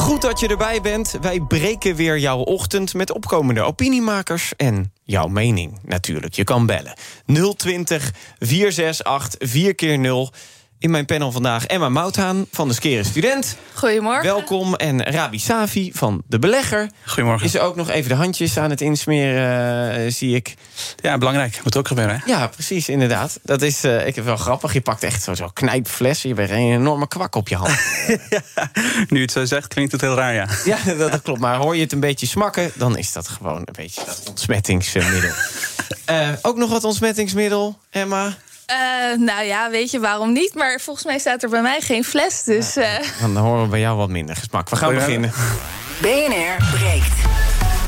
Goed dat je erbij bent. Wij breken weer jouw ochtend met opkomende opiniemakers en jouw mening natuurlijk. Je kan bellen. 020 468 4 keer 0 in mijn panel vandaag Emma Mouthaan van de Skere Student. Goedemorgen. Welkom. En Rabi Savi van De Belegger. Goedemorgen. Is er ook nog even de handjes aan het insmeren, eh, zie ik. Ja, belangrijk. Moet ook gebeuren, hè? Ja, precies, inderdaad. Dat is uh, ik heb wel grappig. Je pakt echt zo'n zo knijpfles. Je bent een enorme kwak op je hand. ja, nu het zo zegt, klinkt het heel raar, ja. Ja, dat, dat, klopt. Maar hoor je het een beetje smakken... dan is dat gewoon een beetje dat ontsmettingsmiddel. uh, ook nog wat ontsmettingsmiddel, Emma? Uh, nou ja, weet je waarom niet? Maar volgens mij staat er bij mij geen fles. Dus, uh... Dan horen we bij jou wat minder gesmak. We gaan beginnen. BNR breekt.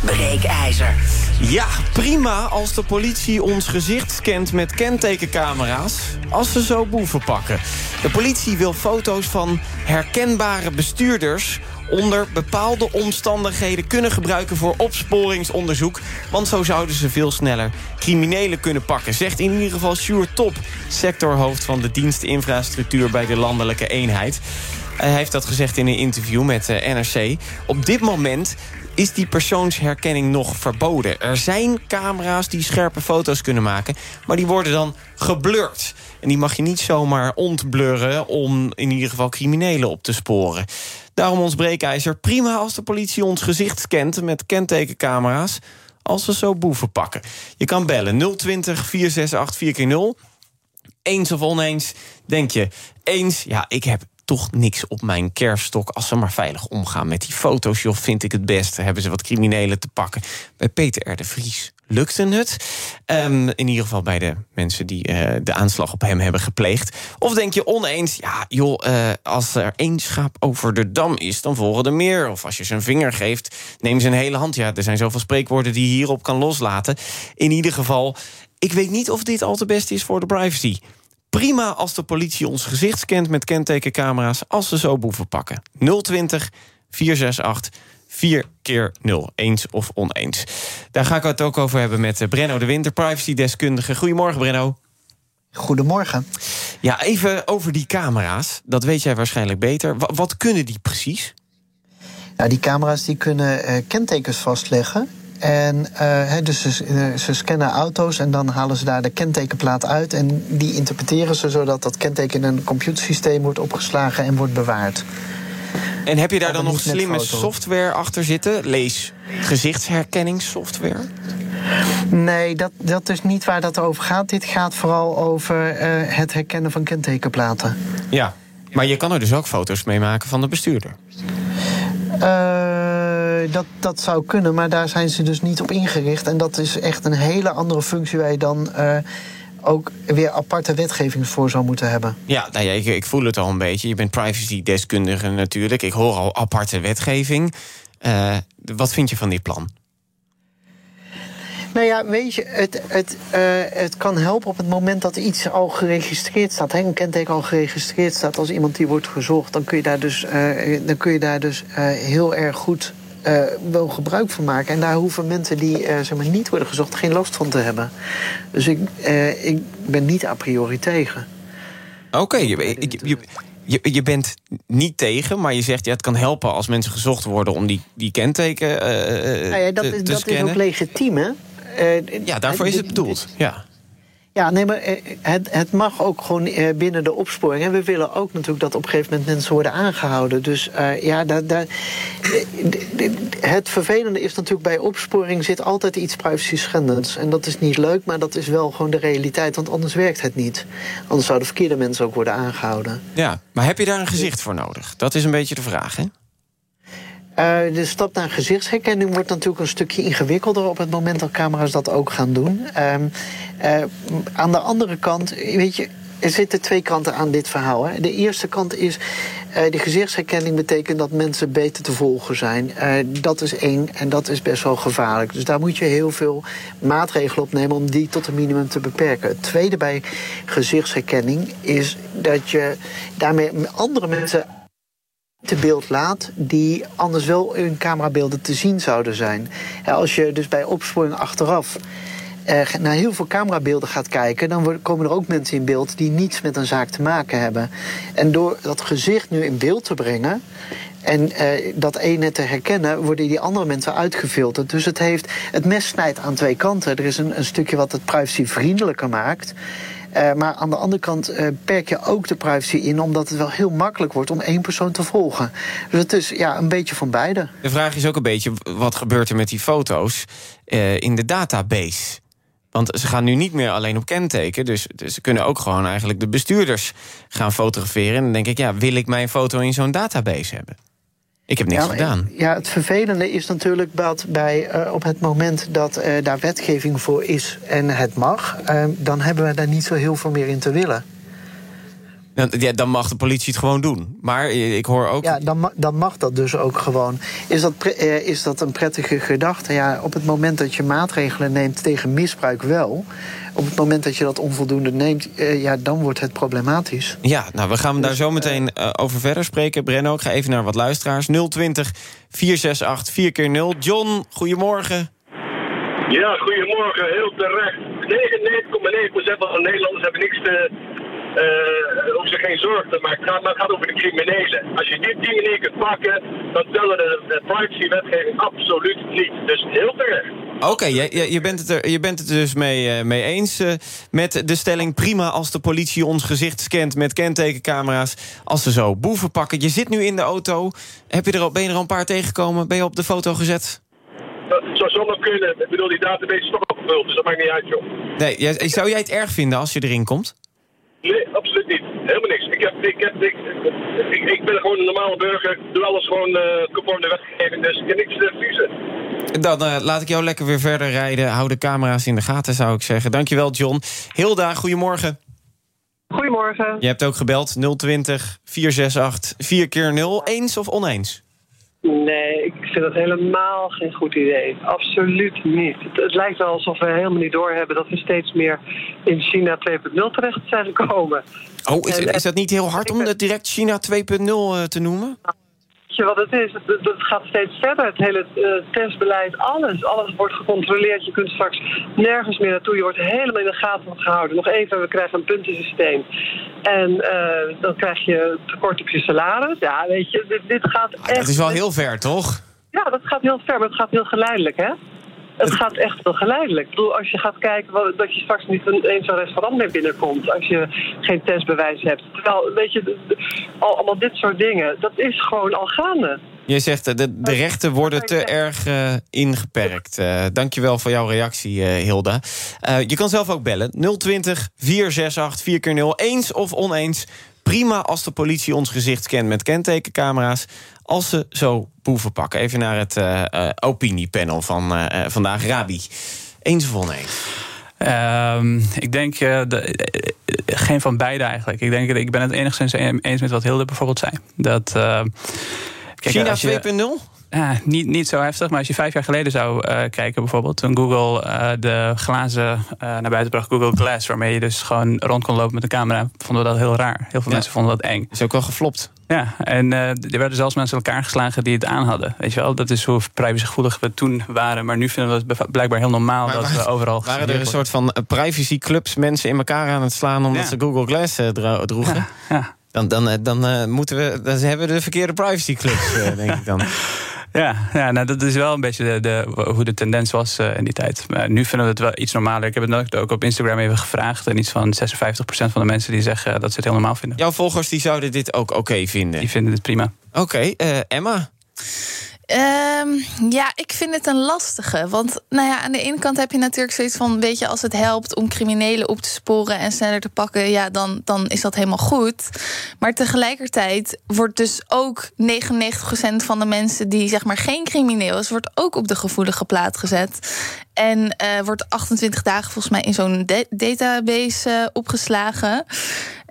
Breekijzer. Ja, prima als de politie ons gezicht scant met kentekencamera's. Als ze zo boeven pakken. De politie wil foto's van herkenbare bestuurders onder bepaalde omstandigheden kunnen gebruiken voor opsporingsonderzoek. Want zo zouden ze veel sneller criminelen kunnen pakken. Zegt in ieder geval Sjoerd Top, sectorhoofd van de dienstinfrastructuur bij de landelijke eenheid. Hij heeft dat gezegd in een interview met de NRC. Op dit moment is die persoonsherkenning nog verboden. Er zijn camera's die scherpe foto's kunnen maken... maar die worden dan geblurred. En die mag je niet zomaar ontblurren... om in ieder geval criminelen op te sporen. Daarom ons breekijzer. Prima als de politie ons gezicht scant met kentekencamera's... als ze zo boeven pakken. Je kan bellen 020 468 4x0. Eens of oneens, denk je. Eens, ja, ik heb toch niks op mijn kerfstok. Als ze maar veilig omgaan met die foto's, joh, vind ik het beste. Hebben ze wat criminelen te pakken. Bij Peter R. de Vries lukte het. Um, in ieder geval bij de mensen die uh, de aanslag op hem hebben gepleegd. Of denk je oneens, ja, joh, uh, als er één schaap over de dam is, dan volgen er meer. Of als je een vinger geeft, neem een hele hand. Ja, er zijn zoveel spreekwoorden die je hierop kan loslaten. In ieder geval, ik weet niet of dit al te best is voor de privacy. Prima als de politie ons gezicht scant met kentekencamera's... als ze zo boeven pakken. 020 468 4 keer 0. Eens of oneens. Daar ga ik het ook over hebben met Brenno de Winter, privacy-deskundige. Goedemorgen, Brenno. Goedemorgen. Ja, even over die camera's. Dat weet jij waarschijnlijk beter. Wat, wat kunnen die precies? Nou, die camera's die kunnen uh, kentekens vastleggen. En uh, dus ze, ze, scannen auto's en dan halen ze daar de kentekenplaat uit. En die interpreteren ze zodat dat kenteken in een computersysteem wordt opgeslagen en wordt bewaard. En heb je daar dan nog slimme software achter zitten? Lees gezichtsherkenningssoftware? Nee, dat, dat is niet waar dat over gaat. Dit gaat vooral over uh, het herkennen van kentekenplaten. Ja, maar je kan er dus ook foto's mee maken van de bestuurder. Uh, dat, dat zou kunnen, maar daar zijn ze dus niet op ingericht. En dat is echt een hele andere functie waar je dan uh, ook weer aparte wetgeving voor zou moeten hebben. Ja, nou ja ik, ik, voel het al een beetje. Je bent privacy-deskundige natuurlijk. Ik hoor al aparte wetgeving. Uh, wat vind je van dit plan? Nou ja, weet je, het, het, uh, het kan helpen op het moment dat iets al geregistreerd staat. Hè, een kenteken al geregistreerd staat als iemand die wordt gezocht. Dan kun je daar dus, uh, dan kun je daar dus heel erg goed wel gebruik van maken. En daar hoeven mensen die zeg maar, niet worden gezocht geen last van te hebben. Dus ik, ik ben niet a priori tegen. Oké, okay, je, je, je, je, bent niet tegen, maar je zegt ja, het kan helpen als mensen gezocht worden om die, die kenteken uh, nou ja, dat te, is, te dat scannen. is ook legitiem, hè? Uh, ja, daarvoor is het bedoeld. Ja. Ja, nee, maar het, het mag ook gewoon binnen de opsporing. En we willen ook natuurlijk dat op een gegeven moment mensen worden aangehouden. Dus ja, daar, het vervelende is natuurlijk bij opsporing zit altijd iets privacy schendends. En dat is niet leuk, maar dat is wel gewoon de realiteit. Want anders werkt het niet. Anders zouden verkeerde mensen ook worden aangehouden. Ja, maar heb je daar een gezicht voor nodig? Dat is een beetje de vraag, hè? Uh, de stap naar gezichtsherkenning wordt natuurlijk een stukje ingewikkelder op het moment dat camera's dat ook gaan doen. Uh, uh, aan de andere kant, weet je, er zitten twee kanten aan dit verhaal. Hè. De eerste kant is, uh, de gezichtsherkenning betekent dat mensen beter te volgen zijn. Dat is één en dat is best wel gevaarlijk. Dus daar moet je heel veel maatregelen op nemen om die tot een minimum te beperken. Het tweede bij gezichtsherkenning is dat je daarmee andere mensen te beeld laat die anders wel in camerabeelden te zien zouden zijn. als je dus bij opsporing achteraf uh, naar heel veel camerabeelden gaat kijken, dan komen er ook mensen in beeld die niets met een zaak te maken hebben. En door dat gezicht nu in beeld te brengen. En uh, dat ene te herkennen, worden die andere mensen uitgefilterd. Dus het, heeft, het mes snijdt aan twee kanten. Er is een, een stukje wat het privacyvriendelijker maakt. Uh, maar aan de andere kant uh, perk je ook de privacy in, omdat het wel heel makkelijk wordt om één persoon te volgen. Dus het is ja, een beetje van beide. De vraag is ook een beetje: wat gebeurt er met die foto's uh, in de database? Want ze gaan nu niet meer alleen op kenteken. Dus, dus, ze kunnen ook gewoon eigenlijk de bestuurders gaan fotograferen. En dan denk ik, ja, wil ik mijn foto in zo'n database hebben? Ik heb niks gedaan. Ja, het vervelende is natuurlijk dat bij, uh, op het moment dat uh, daar wetgeving voor is en het mag, uh, dan hebben we daar niet zo heel veel meer in te willen. Ja, dan mag de politie het gewoon doen. Maar ik hoor ook. Ja, dan, mag, dan mag dat dus ook gewoon. Is dat, is dat een prettige gedachte? Ja, op het moment dat je maatregelen neemt tegen misbruik wel. Op het moment dat je dat onvoldoende neemt, ja, dan wordt het problematisch. Ja, nou, we gaan daar zo meteen over verder spreken. Brenno, ik ga even naar wat luisteraars. 020 468 4 keer 0 John, goedemorgen. Ja, goedemorgen. Heel terecht. 99,9% van de Nederlanders hebben niks te uh, hoef zich geen zorgen te maken. Maar het gaat over de criminelen. Als je die, die manier kunt pakken, dan tellen de, de privacy-wetgeving absoluut niet. Dus heel terecht. Oké, okay, je, je, bent het er, je bent het dus mee, uh, mee eens uh, met de stelling... prima als de politie ons gezicht scant met kentekencamera's... als ze zo boeven pakken. Je zit nu in de auto. Heb je er al, ben je er al een paar tegengekomen? Ben je op de foto gezet? Dat zou zomaar kunnen. Ik bedoel, die database is toch opgevuld, dus dat maakt niet uit, joh. Nee, zou jij het erg vinden als je erin komt? Nee, absoluut niet. Helemaal niks. Ik, heb, ik, heb, ik, ik, ik ben gewoon een normale burger. Ik doe alles gewoon uh, conform de wetgeving. Dus ik heb niks te vriezen. Dan uh, laat ik jou lekker weer verder rijden. Hou de camera's in de gaten, zou ik zeggen. Dankjewel, John. Hilda, goedemorgen. Goedemorgen. Je hebt ook gebeld 020 468 4 keer 0 Eens of oneens? Nee, ik vind dat helemaal geen goed idee. Absoluut niet. Het, het, lijkt wel alsof we helemaal niet doorhebben dat we steeds meer in China 2.0 terecht zijn gekomen. Oh, is, is dat niet heel hard om het direct China 2.0 uh, te noemen? je wat het is? Het, het, gaat steeds verder. Het hele uh, testbeleid, alles. Alles wordt gecontroleerd. Je kunt straks nergens meer naartoe. Je wordt helemaal in de gaten gehouden. Nog even, we krijgen een puntensysteem. En uh, dan krijg je tekort op je salaris. Ja, weet je, dit, dit gaat echt... Dat is wel heel ver, toch? Ja, dat gaat heel ver, maar het gaat heel geleidelijk, hè? Het gaat echt wel geleidelijk. Ik bedoel, als je gaat kijken dat je straks niet eens een restaurant meer binnenkomt. Als je geen testbewijs hebt. Terwijl, weet je, allemaal dit soort dingen. Dat is gewoon al gaande. Je zegt de, de rechten worden te erg uh, ingeperkt. Uh, dankjewel voor jouw reactie, uh, Hilda. je kan zelf ook bellen. 020 468 4 keer 0 Eens of oneens. Prima als de politie ons gezicht kent met kentekencamera's als ze zo boeven pakken. Even naar het uh, uh, opiniepanel van uh, vandaag. Rabi, eens of oneens? Um, ik denk de, geen van beide eigenlijk. Ik, denk, ik ben het enigszins eens met wat Hilde bijvoorbeeld zei. Dat, kijk, China 2.0? Ja, niet, niet zo heftig, maar als je vijf jaar geleden zou uh, kijken, bijvoorbeeld, toen Google uh, de glazen uh, naar buiten bracht, Google Glass, waarmee je dus gewoon rond kon lopen met een camera, vonden we dat heel raar. Heel veel ja. mensen vonden dat eng. Is ook wel geflopt. Ja, en er werden zelfs mensen elkaar geslagen die het aan hadden. Weet je wel, dat is hoe privacygevoelig we toen waren. Maar nu vinden we het blijkbaar heel normaal maar, dat we overal. Waren er een soort van privacyclubs mensen in elkaar aan het slaan omdat ja. ze Google Glass droegen? Ja, ja. Dan, dan, dan, moeten we, dan hebben we de verkeerde privacyclubs, denk ik dan. Ja, ja nou, dat is wel een beetje de, de, hoe de tendens was uh, in die tijd. Maar nu vinden we het wel iets normaler. Ik heb het ook op Instagram even gevraagd. En iets van 56% van de mensen die zeggen dat ze het heel normaal vinden. Jouw volgers die zouden dit ook oké okay vinden? Die vinden het prima. Oké, okay, Emma? Ehm, ja, ik vind het een lastige. Want nou ja, aan de ene kant heb je natuurlijk zoiets van... weet je, als het helpt om criminelen op te sporen... en sneller te pakken, ja, dan, dan is dat helemaal goed. Maar tegelijkertijd wordt dus ook 99% van de mensen... die zeg maar geen crimineel is, wordt ook op de gevoelige plaat gezet. En uh, wordt 28 dagen volgens mij in zo'n database uh, opgeslagen.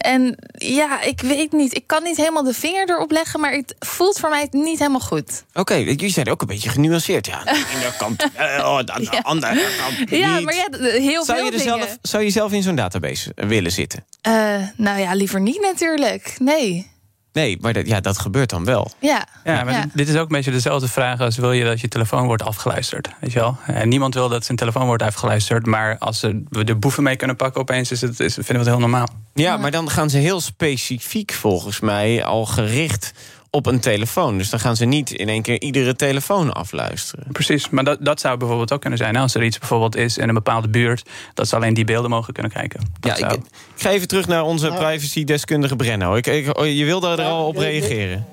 En ja, ik weet niet. Ik kan niet helemaal de vinger erop leggen, maar het voelt voor mij niet helemaal goed. Oké, okay, jullie zijn ook een beetje genuanceerd. Ja, de ene kant wel, aan de ja. andere kant Ja, maar ja, heel zou veel je dingen. Zelf, zou je zelf in zo'n database willen zitten? Uh, nou ja, liever niet natuurlijk. Nee. Nee, maar dat, ja, dat gebeurt dan wel. Ja, ja maar ja. dit is ook een beetje dezelfde vraag als wil je dat je telefoon wordt afgeluisterd. Weet je wel? En niemand wil dat zijn telefoon wordt afgeluisterd. Maar als we de boeven mee kunnen pakken opeens, is het, is, vinden we het heel normaal. Ja, maar dan gaan ze heel specifiek volgens mij al gericht op een telefoon. Dus dan gaan ze niet in één keer iedere telefoon afluisteren. Precies, maar dat, dat zou bijvoorbeeld ook kunnen zijn. Als er iets bijvoorbeeld is in een bepaalde buurt... dat ze alleen die beelden mogen kunnen kijken. Dat ja, zou... ik, ik, ga even terug naar onze privacy-deskundige Brenno. Ik, ik, je wilde er al op reageren.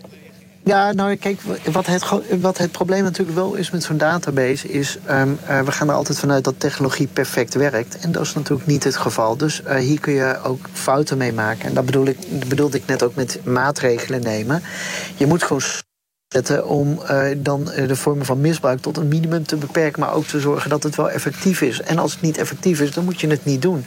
Ja, nou kijk, wat het, wat het probleem natuurlijk wel is met zo'n database... is, um, uh, we gaan er altijd vanuit dat technologie perfect werkt. En dat is natuurlijk niet het geval. Dus uh, hier kun je ook fouten mee maken. En dat bedoel ik, bedoelde ik net ook met maatregelen nemen. Je moet gewoon zetten om uh, dan de vormen van misbruik tot een minimum te beperken... maar ook te zorgen dat het wel effectief is. En als het niet effectief is, dan moet je het niet doen.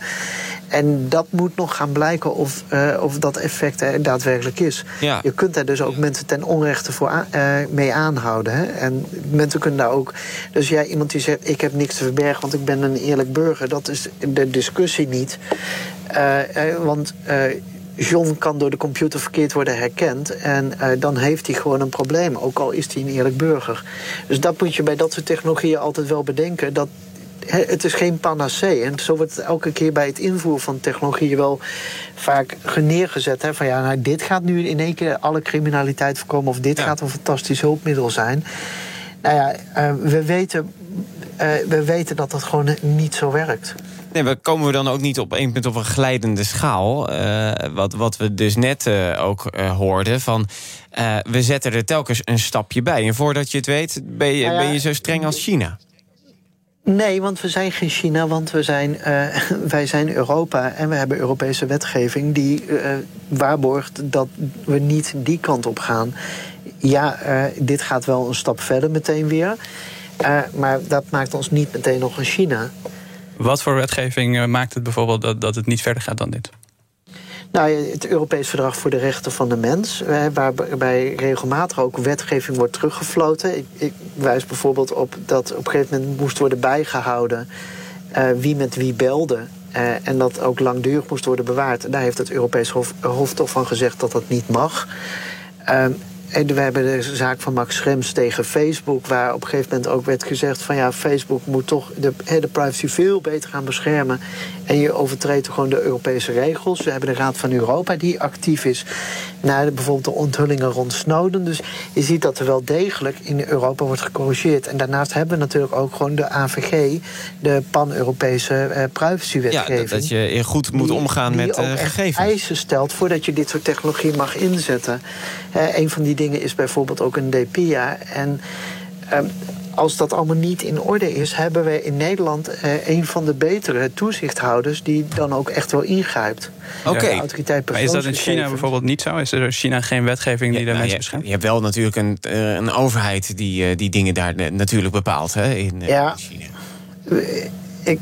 En dat moet nog gaan blijken of, uh, of dat effect er daadwerkelijk is. Ja. Je kunt daar dus ook mensen ten onrechte voor aan, uh, mee aanhouden. Hè? En mensen kunnen daar ook. Dus ja, iemand die zegt: Ik heb niks te verbergen, want ik ben een eerlijk burger. Dat is de discussie niet. Uh, want. John kan door de computer verkeerd worden herkend. En uh, dan heeft hij gewoon een probleem, ook al is hij een eerlijk burger. Dus dat moet je bij dat soort technologieën altijd wel bedenken. Dat het is geen panacee. En zo wordt elke keer bij het invoeren van technologie wel vaak neergezet. Hè, van ja, nou, dit gaat nu in één keer alle criminaliteit voorkomen. Of dit ja. gaat een fantastisch hulpmiddel zijn. Nou ja, uh, we, weten, uh, we weten dat dat gewoon niet zo werkt. Nee, we komen we dan ook niet op één punt op een glijdende schaal. Uh, wat, wat we dus net uh, ook uh, hoorden. Van, we zetten er telkens een stapje bij. En voordat je het weet, ben je, nou ben je zo streng als China. Nee, want we zijn geen China, want we zijn, uh, wij zijn Europa en we hebben Europese wetgeving die uh, waarborgt dat we niet die kant op gaan. Ja, uh, dit gaat wel een stap verder meteen weer, maar dat maakt ons niet meteen nog een China. Wat voor wetgeving maakt het bijvoorbeeld dat, dat het niet verder gaat dan dit? Nou, het Europees Verdrag voor de Rechten van de Mens, waarbij regelmatig ook wetgeving wordt teruggefloten. Ik, ik wijs bijvoorbeeld op dat op een gegeven moment moest worden bijgehouden uh, wie met wie belde. Uh, en dat ook langdurig moest worden bewaard. Daar heeft het Europees Hof, Hof toch van gezegd dat dat niet mag. Uh, en we hebben de zaak van Max Schrems tegen Facebook, waar op een gegeven moment ook werd gezegd van ja, Facebook moet toch de, de privacy veel beter gaan beschermen. En je overtreedt gewoon de Europese regels. We hebben de Raad van Europa die actief is naar bijvoorbeeld de onthullingen rond Snowden. Dus je ziet dat er wel degelijk in Europa wordt gecorrigeerd. En daarnaast hebben we natuurlijk ook gewoon de AVG, de pan-Europese uh, privacywetgeving. Ja, dat, je goed moet die, omgaan die met uh, ook gegevens. eisen stelt voordat je dit soort technologie mag inzetten. Uh, een van die dingen is bijvoorbeeld ook een DPIA. En um, als dat allemaal niet in orde is, hebben we in Nederland uh, een van de betere toezichthouders die dan ook echt wel ingrijpt. Oké. Okay. Maar is dat in China bijvoorbeeld niet zo? Is er in China geen wetgeving die ja, de nou, mensen je, beschermt? Je hebt wel natuurlijk een, uh, een overheid die uh, die dingen daar natuurlijk bepaalt hè, in, ja. China.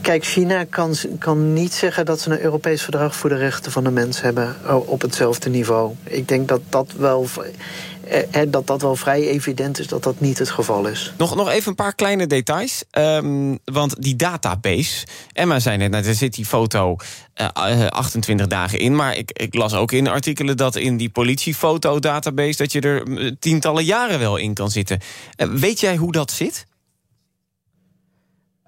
Kijk, China kan, kan niet zeggen dat ze een Europees verdrag voor de rechten van de mens hebben op hetzelfde niveau. Ik denk dat dat wel dat dat wel vrij evident is dat dat niet het geval is. Nog, nog even een paar kleine details. Um, want die database. Emma zei net, nou, er zit die foto uh, 28 dagen in. Maar ik, ik, las ook in artikelen dat in die politiefoto-database... dat je er tientallen jaren wel in kan zitten. Weet jij hoe dat zit?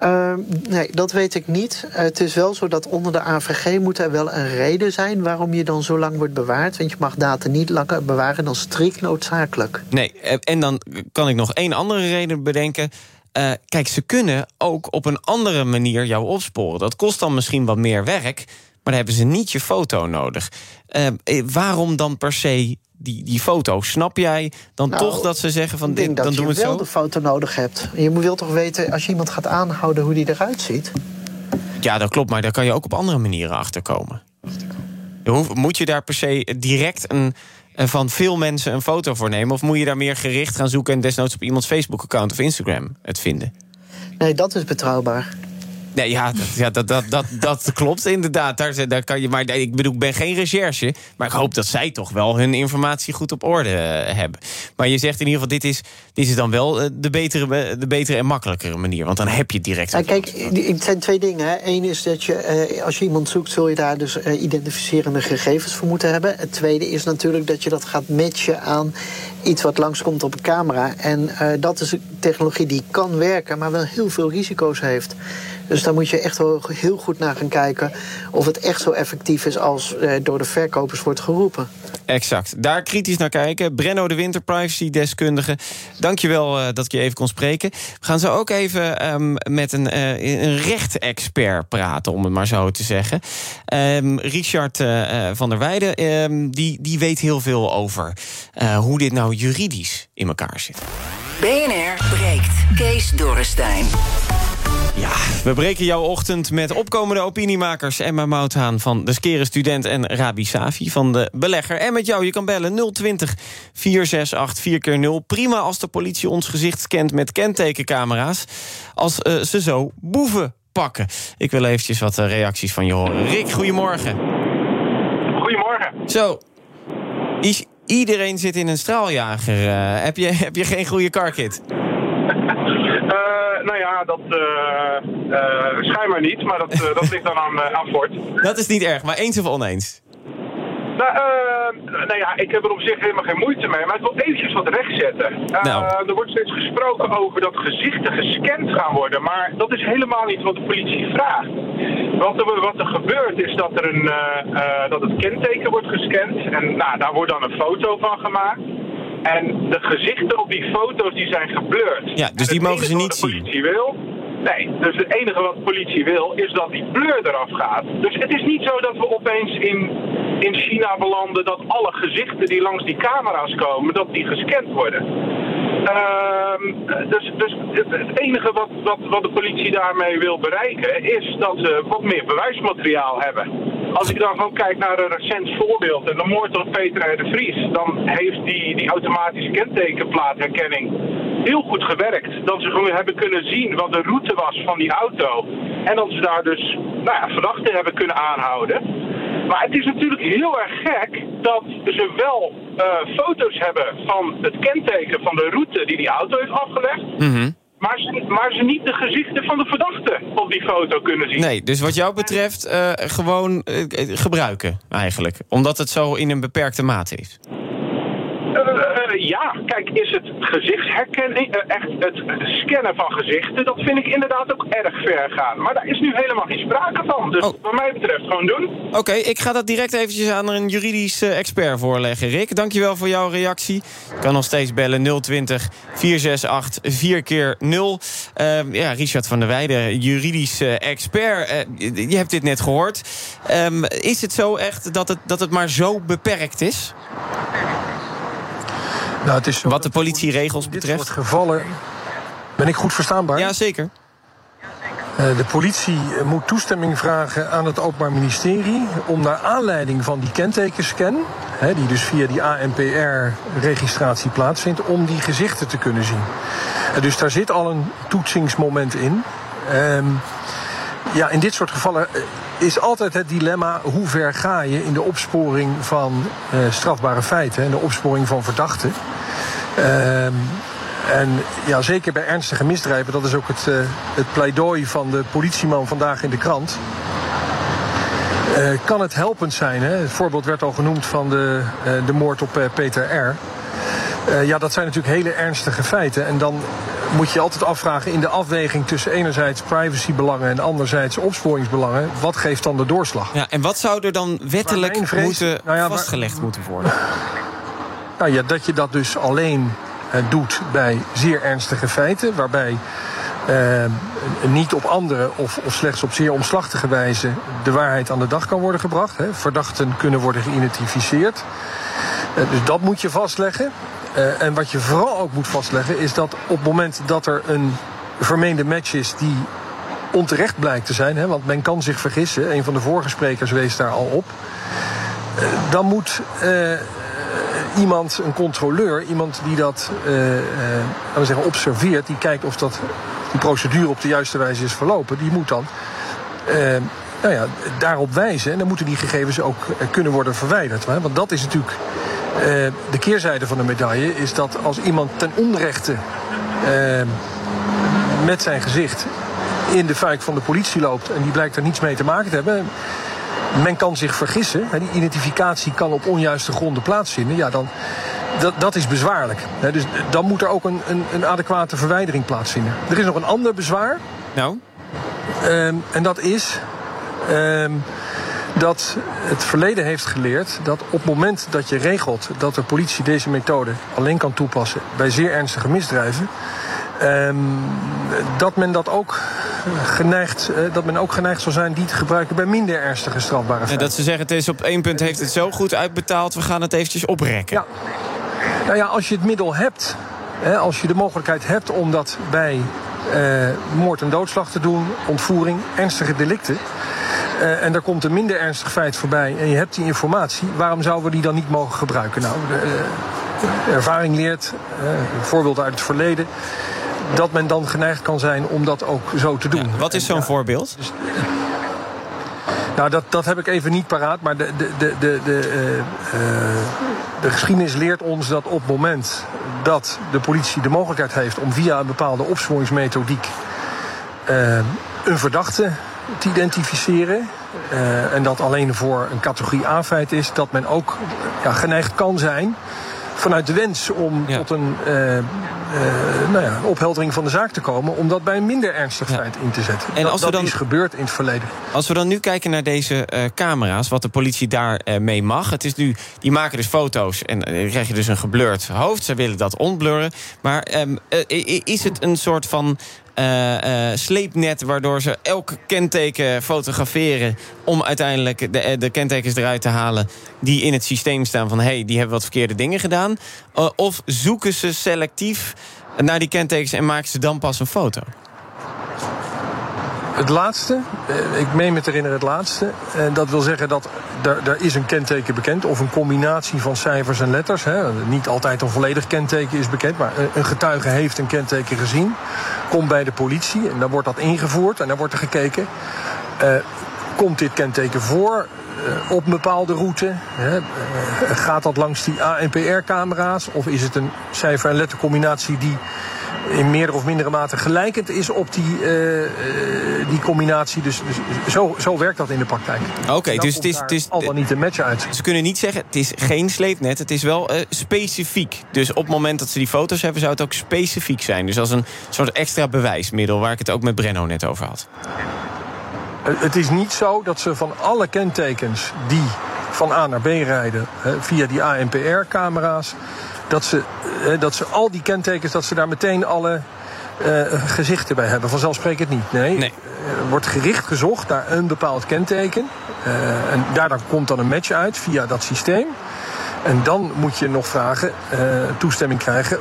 Uh, nee, dat weet ik niet. Het is wel zo dat onder de AVG moet er wel een reden zijn waarom je dan zo lang wordt bewaard. Want je mag data niet langer bewaren dan strikt noodzakelijk. Nee, en dan kan ik nog één andere reden bedenken. Uh, kijk, ze kunnen ook op een andere manier jou opsporen. Dat kost dan misschien wat meer werk, maar dan hebben ze niet je foto nodig. waarom dan per se die, die foto. Snap jij dan Nou, toch dat ze zeggen van Ik denk dit, dat dan je doen we het wel zo? de foto nodig hebt. Je wilt toch weten, als je iemand gaat aanhouden, hoe die eruit ziet? Ja, dat klopt, maar daar kan je ook op andere manieren achter komen. Moet je daar per se direct een, eh, van veel mensen een foto voor nemen? Of moet je daar meer gericht gaan zoeken en desnoods op iemands Facebook-account of Instagram het vinden? Nee, dat is betrouwbaar. Nee, ja, dat, ja, dat, dat, dat, dat klopt inderdaad. Daar, daar kan je, maar ik bedoel, ik ben geen recherche. Maar ik hoop dat zij toch wel hun informatie goed op orde eh, hebben. Maar je zegt in ieder geval, dit is, dit is dan wel eh, de betere, de betere en makkelijkere manier. Want dan heb je direct. Nou, kijk, het zijn twee dingen. Eén is dat je, eh, als je iemand zoekt, zul je daar dus eh, identificerende gegevens voor moeten hebben. Het tweede is natuurlijk dat je dat gaat matchen aan iets wat langskomt op een camera. En eh, dat is een technologie die kan werken, maar wel heel veel risico's heeft. Dus daar moet je echt wel heel goed naar gaan kijken of het echt zo effectief is als eh, door de verkopers wordt geroepen. Exact. Daar kritisch naar kijken. Brenno de Winter, privacy-deskundige. Dankjewel uh, dat ik je even kon spreken. We gaan zo ook even ehm, met een, uh, een rechtexpert praten, om het maar zo te zeggen. Um, Richard van der Weijden, um, die, die weet heel veel over hoe dit nou juridisch in elkaar zit. BNR breekt. Kees Dorrestein. Ja, we breken jouw ochtend met opkomende opiniemakers... Emma Mouthaan van de Skere Student en Rabi Safi van de Belegger. En met jou, je kan bellen 020 468 4x0. Prima als de politie ons gezicht scant met kentekencamera's... als uh, ze zo boeven pakken. Ik wil eventjes wat uh, reacties van je horen. Rick, goedemorgen. Goedemorgen. Zo, is, iedereen zit in een straaljager. Uh, heb, je, heb je geen goede carkit? nou ja, dat uh, schijnbaar niet, maar dat, dat ligt dan aan, aan Ford. Dat is niet erg, maar eens of oneens? Nou, nou ja, ik heb er op zich helemaal geen moeite mee, maar ik wil eventjes wat rechtzetten. Nou. Er wordt steeds gesproken over dat gezichten gescand gaan worden, maar dat is helemaal niet wat de politie vraagt. Wat er, wat er gebeurt is dat, er een, dat het kenteken wordt gescand en nou, daar wordt dan een foto van gemaakt. En de gezichten op die foto's die zijn geblurred. Ja, dus die mogen ze niet zien. zien. Wil, nee, dus het enige wat de politie wil is dat die blur eraf gaat. Dus het is niet zo dat we opeens in, in China belanden dat alle gezichten die langs die camera's komen, dat die gescand worden. Uh, dus dus het, enige wat, wat, wat de politie daarmee wil bereiken is dat ze wat meer bewijsmateriaal hebben. Als ik dan gewoon kijk naar een recent voorbeeld de moord op Peter R. de Vries, dan heeft die, die automatische kentekenplaatherkenning heel goed gewerkt. Dat ze gewoon hebben kunnen zien wat de route was van die auto. En dat ze daar dus nou ja, verdachten hebben kunnen aanhouden. Maar het is natuurlijk heel erg gek dat ze wel uh, foto's hebben van het kenteken van de route die die auto heeft afgelegd. Mm -hmm. Maar ze, maar ze niet de gezichten van de verdachte op die foto kunnen zien. Nee, dus wat jou betreft uh, gewoon uh, gebruiken eigenlijk. Omdat het zo in een beperkte mate is. Ja, kijk, is het gezichtsherkenning, echt het scannen van gezichten, dat vind ik inderdaad ook erg ver gaan. Maar daar is nu helemaal geen sprake van. Dus oh. wat mij betreft gewoon doen. Oké, okay, ik ga dat direct eventjes aan een juridisch expert voorleggen. Rick, dankjewel voor jouw reactie. Je kan nog steeds bellen 020 468 4 keer 0 uh, Ja, Richard van der Weijden, juridisch expert. Uh, je hebt dit net gehoord. Um, is het zo echt dat het, dat het maar zo beperkt is? Nou, het is zo Wat de politieregels dit betreft? soort gevallen. Ben ik goed verstaanbaar? Ja, zeker. Uh, de politie moet toestemming vragen aan het Openbaar Ministerie om naar aanleiding van die kentekenscan, die dus via die ANPR-registratie plaatsvindt, om die gezichten te kunnen zien. Uh, dus daar zit al een toetsingsmoment in. Ja, in dit soort gevallen is altijd het dilemma hoe ver ga je in de opsporing van uh, strafbare feiten en de opsporing van verdachten. Uh, en ja, zeker bij ernstige misdrijven, dat is ook het, uh, het pleidooi van de politieman vandaag in de krant. kan het helpend zijn? Hè? Het voorbeeld werd al genoemd van de, de moord op Peter R. ja, dat zijn natuurlijk hele ernstige feiten. En dan moet je altijd afvragen in de afweging tussen enerzijds privacybelangen en anderzijds opsporingsbelangen. Wat geeft dan de doorslag? Ja, en wat zou er dan wettelijk vrees, moeten nou ja, vastgelegd moeten worden? Nou ja, dat je dat dus alleen uh, doet bij zeer ernstige feiten, waarbij uh, niet op andere of, of, slechts op zeer omslachtige wijze de waarheid aan de dag kan worden gebracht. Hè. Verdachten kunnen worden geïdentificeerd. Eh, dus dat moet je vastleggen. Eh, en wat je vooral ook moet vastleggen is dat op het moment dat er een vermeende match is die onterecht blijkt te zijn, hè, want men kan zich vergissen, een van de vorige sprekers wees daar al op, eh, dan moet eh, iemand, een controleur, iemand die dat laten we zeggen, observeert, die kijkt of dat, die procedure op de juiste wijze is verlopen, die moet dan nou ja, daarop wijzen. En dan moeten die gegevens ook kunnen worden verwijderd. Want dat is natuurlijk eh, de keerzijde van de medaille. Is dat als iemand ten onrechte eh, met zijn gezicht in de fuik van de politie loopt... en die blijkt er niets mee te maken te hebben... Men kan zich vergissen. Die identificatie kan op onjuiste gronden plaatsvinden. Ja, dan, dat, dat is bezwaarlijk. Dus dan moet er ook een, een, een adequate verwijdering plaatsvinden. Er is nog een ander bezwaar. Nou? Ehm, en dat is ehm, dat het verleden heeft geleerd dat op het moment dat je regelt dat de politie deze methode alleen kan toepassen bij zeer ernstige misdrijven, ehm, dat men dat ook geneigd, eh, dat men ook geneigd zal zijn die te gebruiken bij minder ernstige strafbare En feiten. dat ze zeggen, het is op één punt heeft het zo goed uitbetaald... we gaan het eventjes oprekken. Ja. Nou ja, als je het middel hebt, hè, als je de mogelijkheid hebt om dat bij eh, moord en doodslag te doen, ontvoering, ernstige delicten. Eh, en er komt een minder ernstig feit voorbij en je hebt die informatie, waarom zouden we die dan niet mogen gebruiken? Nou, de, eh, de ervaring leert, eh, voorbeelden uit het verleden, dat men dan geneigd kan zijn om dat ook zo te doen. Wat is zo'n voorbeeld? Nou, dat, dat heb ik even niet paraat. Maar de, de, de, de, de, de geschiedenis leert ons dat op het moment dat de politie de mogelijkheid heeft om via een bepaalde opsporingsmethodiek een verdachte te identificeren. eh, en dat alleen voor een categorie A-feit is, dat men ook ja, geneigd kan zijn vanuit de wens om tot een eh, eh, nou ja, opheldering van de zaak te komen, om dat bij een minder ernstig feit in te zetten. En dat als dat dan- is gebeurd in het verleden. Als we dan nu kijken naar deze camera's, wat de politie daarmee mee mag. Het is nu, die maken dus foto's en dan krijg je dus een geblurred hoofd. Ze willen dat ontblurren. Maar ehm, eh, is het een soort van eh, sleepnet waardoor ze elk kenteken fotograferen om uiteindelijk de, eh, de kentekens eruit te halen die in het systeem staan van hey, die hebben wat verkeerde dingen gedaan? Of zoeken ze selectief naar die kentekens en maken ze dan pas een foto? Het laatste, eh, ik meen me te herinneren het laatste. En dat wil zeggen dat er, is een kenteken bekend... of een combinatie van cijfers en letters. Hè. Niet altijd een volledig kenteken is bekend... maar een- getuige heeft een kenteken gezien. Komt bij de politie en dan wordt dat ingevoerd... en dan wordt er gekeken... eh, komt dit kenteken voor eh, op een bepaalde route? Hè? Eh, gaat dat langs die ANPR-camera's? Of is het een cijfer- en lettercombinatie die in meerdere of mindere mate gelijkend is op die, eh, eh, die combinatie? Dus, dus zo, zo werkt dat in de praktijk. Oké, dus het is, het is al dan niet een match uit. Ze kunnen niet zeggen, het is geen sleepnet, het is wel eh, specifiek. Dus op het moment dat ze die foto's hebben, zou het ook specifiek zijn. Dus als een soort extra bewijsmiddel, waar ik het ook met Brenno net over had. Het is niet zo dat ze van alle kentekens die van A naar B rijden via die ANPR-camera's, dat ze, eh, dat ze al die kentekens, dat ze daar meteen alle eh, gezichten bij hebben. Vanzelfsprekend niet. Nee. Er wordt gericht gezocht naar een bepaald kenteken. Eh, en daar dan komt dan een match uit via dat systeem. En dan moet je nog vragen, eh, toestemming krijgen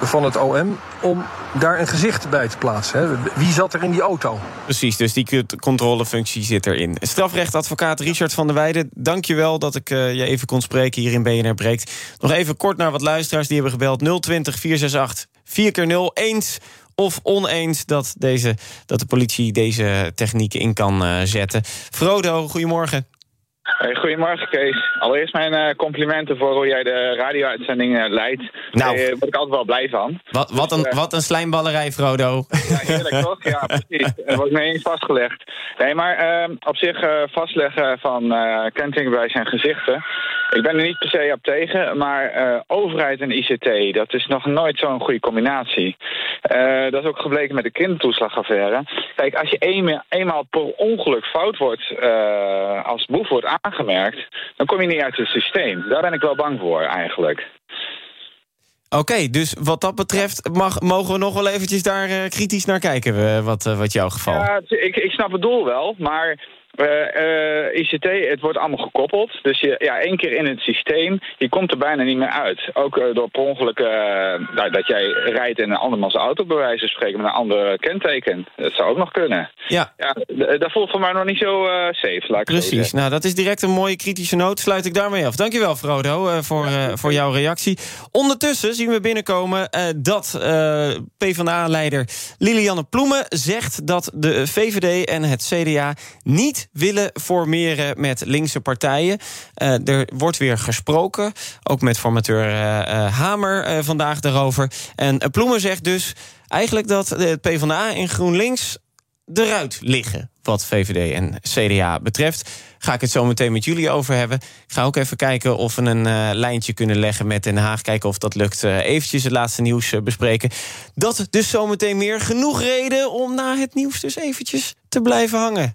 van het OM om daar een gezicht bij te plaatsen. Hè. Wie zat er in die auto? Precies, dus die controlefunctie zit erin. Strafrechtadvocaat Richard van der Weijden, dank je wel dat ik eh, je even kon spreken hier in BNR Breekt. Nog even kort naar wat luisteraars die hebben gebeld. 020 468 4 keer 0 eens of oneens dat, deze, dat de politie deze technieken in kan eh, zetten. Frodo, goedemorgen. Hey, goedemorgen Kees. Allereerst mijn eh, complimenten voor hoe jij de radio-uitzending eh, leidt. Nou. Daar word ik altijd wel blij van. Wat, wat, een, wat een slijmballerij, Frodo. Ja, heerlijk toch? Ja, precies. Er wordt mee eens vastgelegd. Nee, maar ehm, op zich eh, vastleggen van eh kentekenbewijs en gezichten. Ik ben er niet per se op tegen, maar eh, overheid en ICT, dat is nog nooit zo'n goede combinatie. Eh, dat is ook gebleken met de kindertoeslagaffaire. Kijk, als je eenmaal, eenmaal per ongeluk fout wordt, eh, als boef wordt aangemerkt, dan kom je niet uit het systeem. Daar ben ik wel bang voor eigenlijk. Oké, dus wat dat betreft mag, mogen we nog wel eventjes daar kritisch naar kijken, wat, wat jouw geval. Ja, ik, ik snap het doel wel, maar ICT, het wordt allemaal gekoppeld. Dus je, ja, één keer in het systeem, je komt er bijna niet meer uit. Ook eh, door per ongeluk eh, nou, dat jij rijdt in een andermans auto, bij wijze van spreken, met een ander kenteken. Dat zou ook nog kunnen. Ja. ja dat voelt voor mij nog niet zo eh, safe, laat ik Precies, nou dat is direct een mooie kritische noot. Sluit ik daarmee af. Dankjewel Frodo eh, voor, eh, voor jouw reactie. Ondertussen zien we binnenkomen eh, dat eh PvdA-leider Lilianne Ploemen zegt dat de VVD en het CDA niet willen formeren met linkse partijen. Eh, er wordt weer gesproken, ook met formateur eh, eh, Hamer vandaag daarover. En Ploemen zegt dus eigenlijk dat de PvdA en GroenLinks eruit liggen. Wat VVD en CDA betreft. Ga ik het zo meteen met jullie over hebben. Ik ga ook even kijken of we een lijntje kunnen leggen met Den Haag. Kijken of dat lukt. Eh, eventjes het laatste nieuws bespreken. Dat dus zometeen meer. Genoeg reden om na het nieuws dus eventjes te blijven hangen.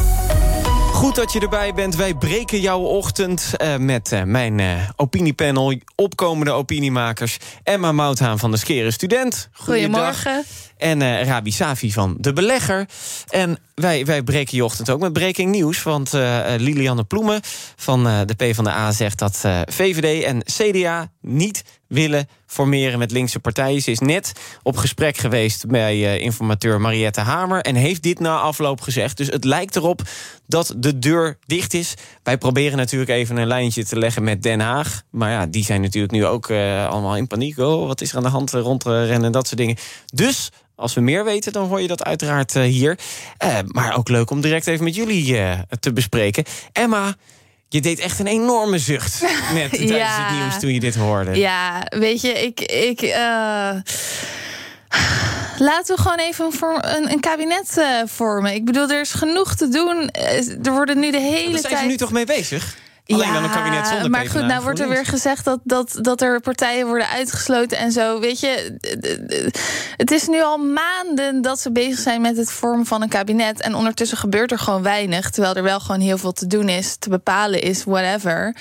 Goed dat je erbij bent. Wij breken jouw ochtend eh, met eh, mijn eh, opiniepanel. Opkomende opiniemakers. Emma Mouthaan van de Skere Student. Goedemorgen. En Rabi Safi van De Belegger. En wij, wij breken je ochtend ook met breaking nieuws. Want Lilianne Ploemen van de PvdA zegt dat VVD en CDA niet willen formeren met linkse partijen. Ze is net op gesprek geweest bij eh, informateur Mariette Hamer... en heeft dit na afloop gezegd. Dus het lijkt erop dat de deur dicht is. Wij proberen natuurlijk even een lijntje te leggen met Den Haag. Maar ja, die zijn natuurlijk nu ook eh, allemaal in paniek. Oh, wat is er aan de hand rondrennen en dat soort dingen. Dus als we meer weten, dan hoor je dat uiteraard eh, hier. Eh, maar ook leuk om direct even met jullie eh, te bespreken. Emma, je deed echt een enorme zucht net tijdens Ja. het nieuws toen je dit hoorde. Ja, weet je, ik. ik eh, Laten we gewoon even een, een, een kabinet eh, vormen. Ik bedoel, er is genoeg te doen. Eh, Er worden nu de hele Daar zijn tijd. ze nu toch mee bezig? Alleen dan een kabinet zonder maar goed, nou wordt er weer gezegd dat, dat, dat er partijen worden uitgesloten en zo. Weet je, het is nu al maanden dat ze bezig zijn met het vormen van een kabinet. En ondertussen gebeurt er gewoon weinig. Terwijl er wel gewoon heel veel te doen is, te bepalen is, whatever.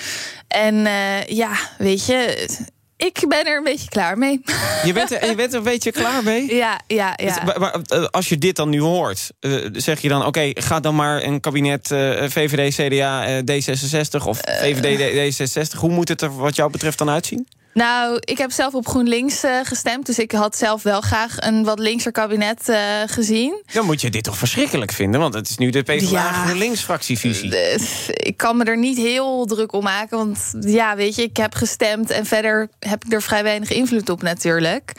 En eh, ja, weet je, ik ben er een beetje klaar mee. Je bent, er, je bent er een beetje klaar mee? Ja, ja, ja. Eh, als je dit dan nu hoort, eh, zeg je dan... oké, ga dan maar een kabinet eh, VVD, CDA, eh, D66 of VVD, D66. Hoe moet het er wat jou betreft dan uitzien? Nou, ik heb zelf op GroenLinks eh, gestemd. Dus ik had zelf wel graag een wat linkser kabinet eh, gezien. Dan moet je dit toch verschrikkelijk vinden... want het is nu de PvdA Ja. GroenLinks fractievisie. Eh, ik kan me er niet heel druk om maken. Want ja, weet je, ik heb gestemd en verder heb ik er vrij weinig invloed op natuurlijk.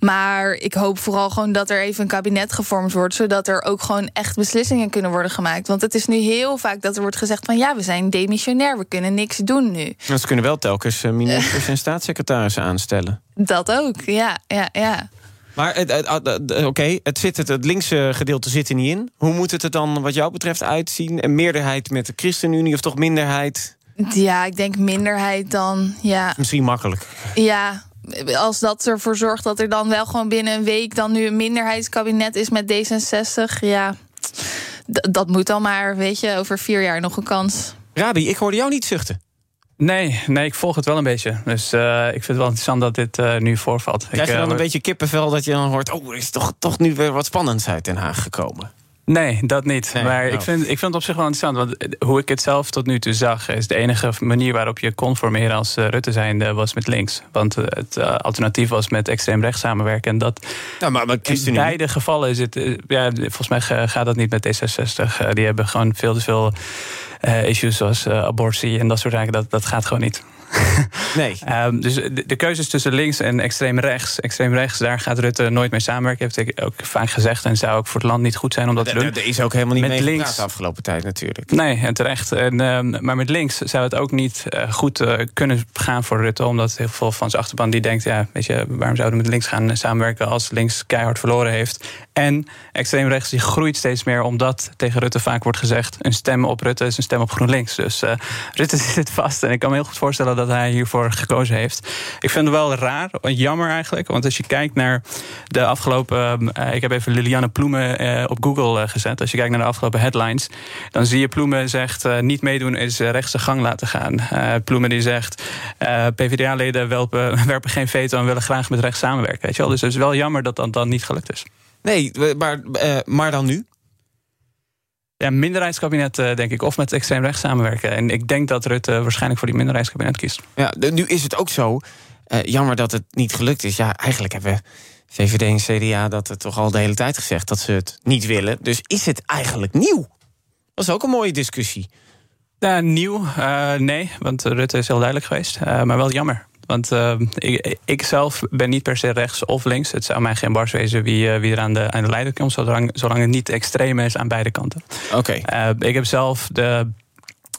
Maar ik hoop vooral gewoon dat er even een kabinet gevormd wordt. Zodat er ook gewoon echt beslissingen kunnen worden gemaakt. Want het is nu heel vaak dat er wordt gezegd van ja, we zijn demissionair, we kunnen niks doen nu. Ze kunnen wel telkens ministers en staatssecretarissen aanstellen. Dat ook, ja, ja, ja. Maar het- het- het- het- oké, het, zit het, het linkse gedeelte zit er niet in. Hoe moet het er dan wat jou betreft uitzien? Een meerderheid met de ChristenUnie of toch minderheid? Ja, ik denk minderheid dan, ja. Misschien makkelijk. Ja, als dat ervoor zorgt dat er dan wel gewoon binnen een week dan nu een minderheidskabinet is met D66, ja, dat moet dan maar, weet je, over vier jaar nog een kans. Rabi, ik hoorde jou niet zuchten. Nee, nee, ik volg het wel een beetje. Dus eh, ik vind het wel interessant dat dit eh, nu voorvalt. Krijg je ik, dan eh, een beetje kippenvel dat je dan hoort... oh, er is toch, toch nu weer wat spannends uit Den Haag gekomen? Nee, dat niet. Nee, maar ik, vind, ik vind het op zich wel interessant. Want hoe ik het zelf tot nu toe zag... is de enige manier waarop je kon formeren als eh, Rutte zijnde... was met links. Want eh, het eh, alternatief was met extreem rechts samenwerken. En dat Ja, maar, maar in beide gevallen is het... ja, volgens mij ga- gaat dat niet met D66. Eh, die hebben gewoon veel te veel issues zoals abortie en dat soort zaken. Dat, dat gaat gewoon niet. Nee. um, dus de, de keuzes tussen links en extreem rechts. Extreem rechts, daar gaat Rutte nooit mee samenwerken. Heeft hij ook vaak gezegd. En zou ook voor het land niet goed zijn om dat te doen. Er is ook helemaal niet met mee links de afgelopen tijd natuurlijk. Nee, en terecht. En, um, maar met links zou het ook niet uh, goed uh, kunnen gaan voor Rutte. Omdat heel veel van zijn achterban die denkt... ja, weet je, waarom zouden we met links gaan samenwerken... als links keihard verloren heeft. En extreem rechts die groeit steeds meer... omdat tegen Rutte vaak wordt gezegd... een stem op Rutte is een stem op GroenLinks. Dus uh, Rutte zit vast. En ik kan me heel goed voorstellen dat hij hiervoor gekozen heeft. Ik vind het wel raar, jammer eigenlijk. Want als je kijkt naar de afgelopen... Uh, ik heb even Liliane Ploemen uh, op Google gezet. Als je kijkt naar de afgelopen headlines... dan zie je Ploemen zegt... niet meedoen is rechtse gang laten gaan. Ploemen die zegt... PvdA-leden werpen geen veto en willen graag met rechts samenwerken. Weet je wel? Dus het is wel jammer dat dat dan niet gelukt is. Nee, maar, maar dan nu? Ja, minderheidskabinet, denk ik. Of met extreem rechts samenwerken. En ik denk dat Rutte waarschijnlijk voor die minderheidskabinet kiest. Ja, nu is het ook zo. Uh, jammer dat het niet gelukt is. Ja, eigenlijk hebben VVD en CDA dat het toch al de hele tijd gezegd dat ze het niet willen. Dus is het eigenlijk nieuw? Dat is ook een mooie discussie. Ja, nieuw? Uh, nee, want Rutte is heel duidelijk geweest. Uh, maar wel jammer. Want uh, ik, ik, zelf ben niet per se rechts of links. Het zou mij geen bars wezen wie, wie er aan de, aan de leider komt, zolang, zolang het niet extreem is aan beide kanten. Oké. Okay. ik heb zelf de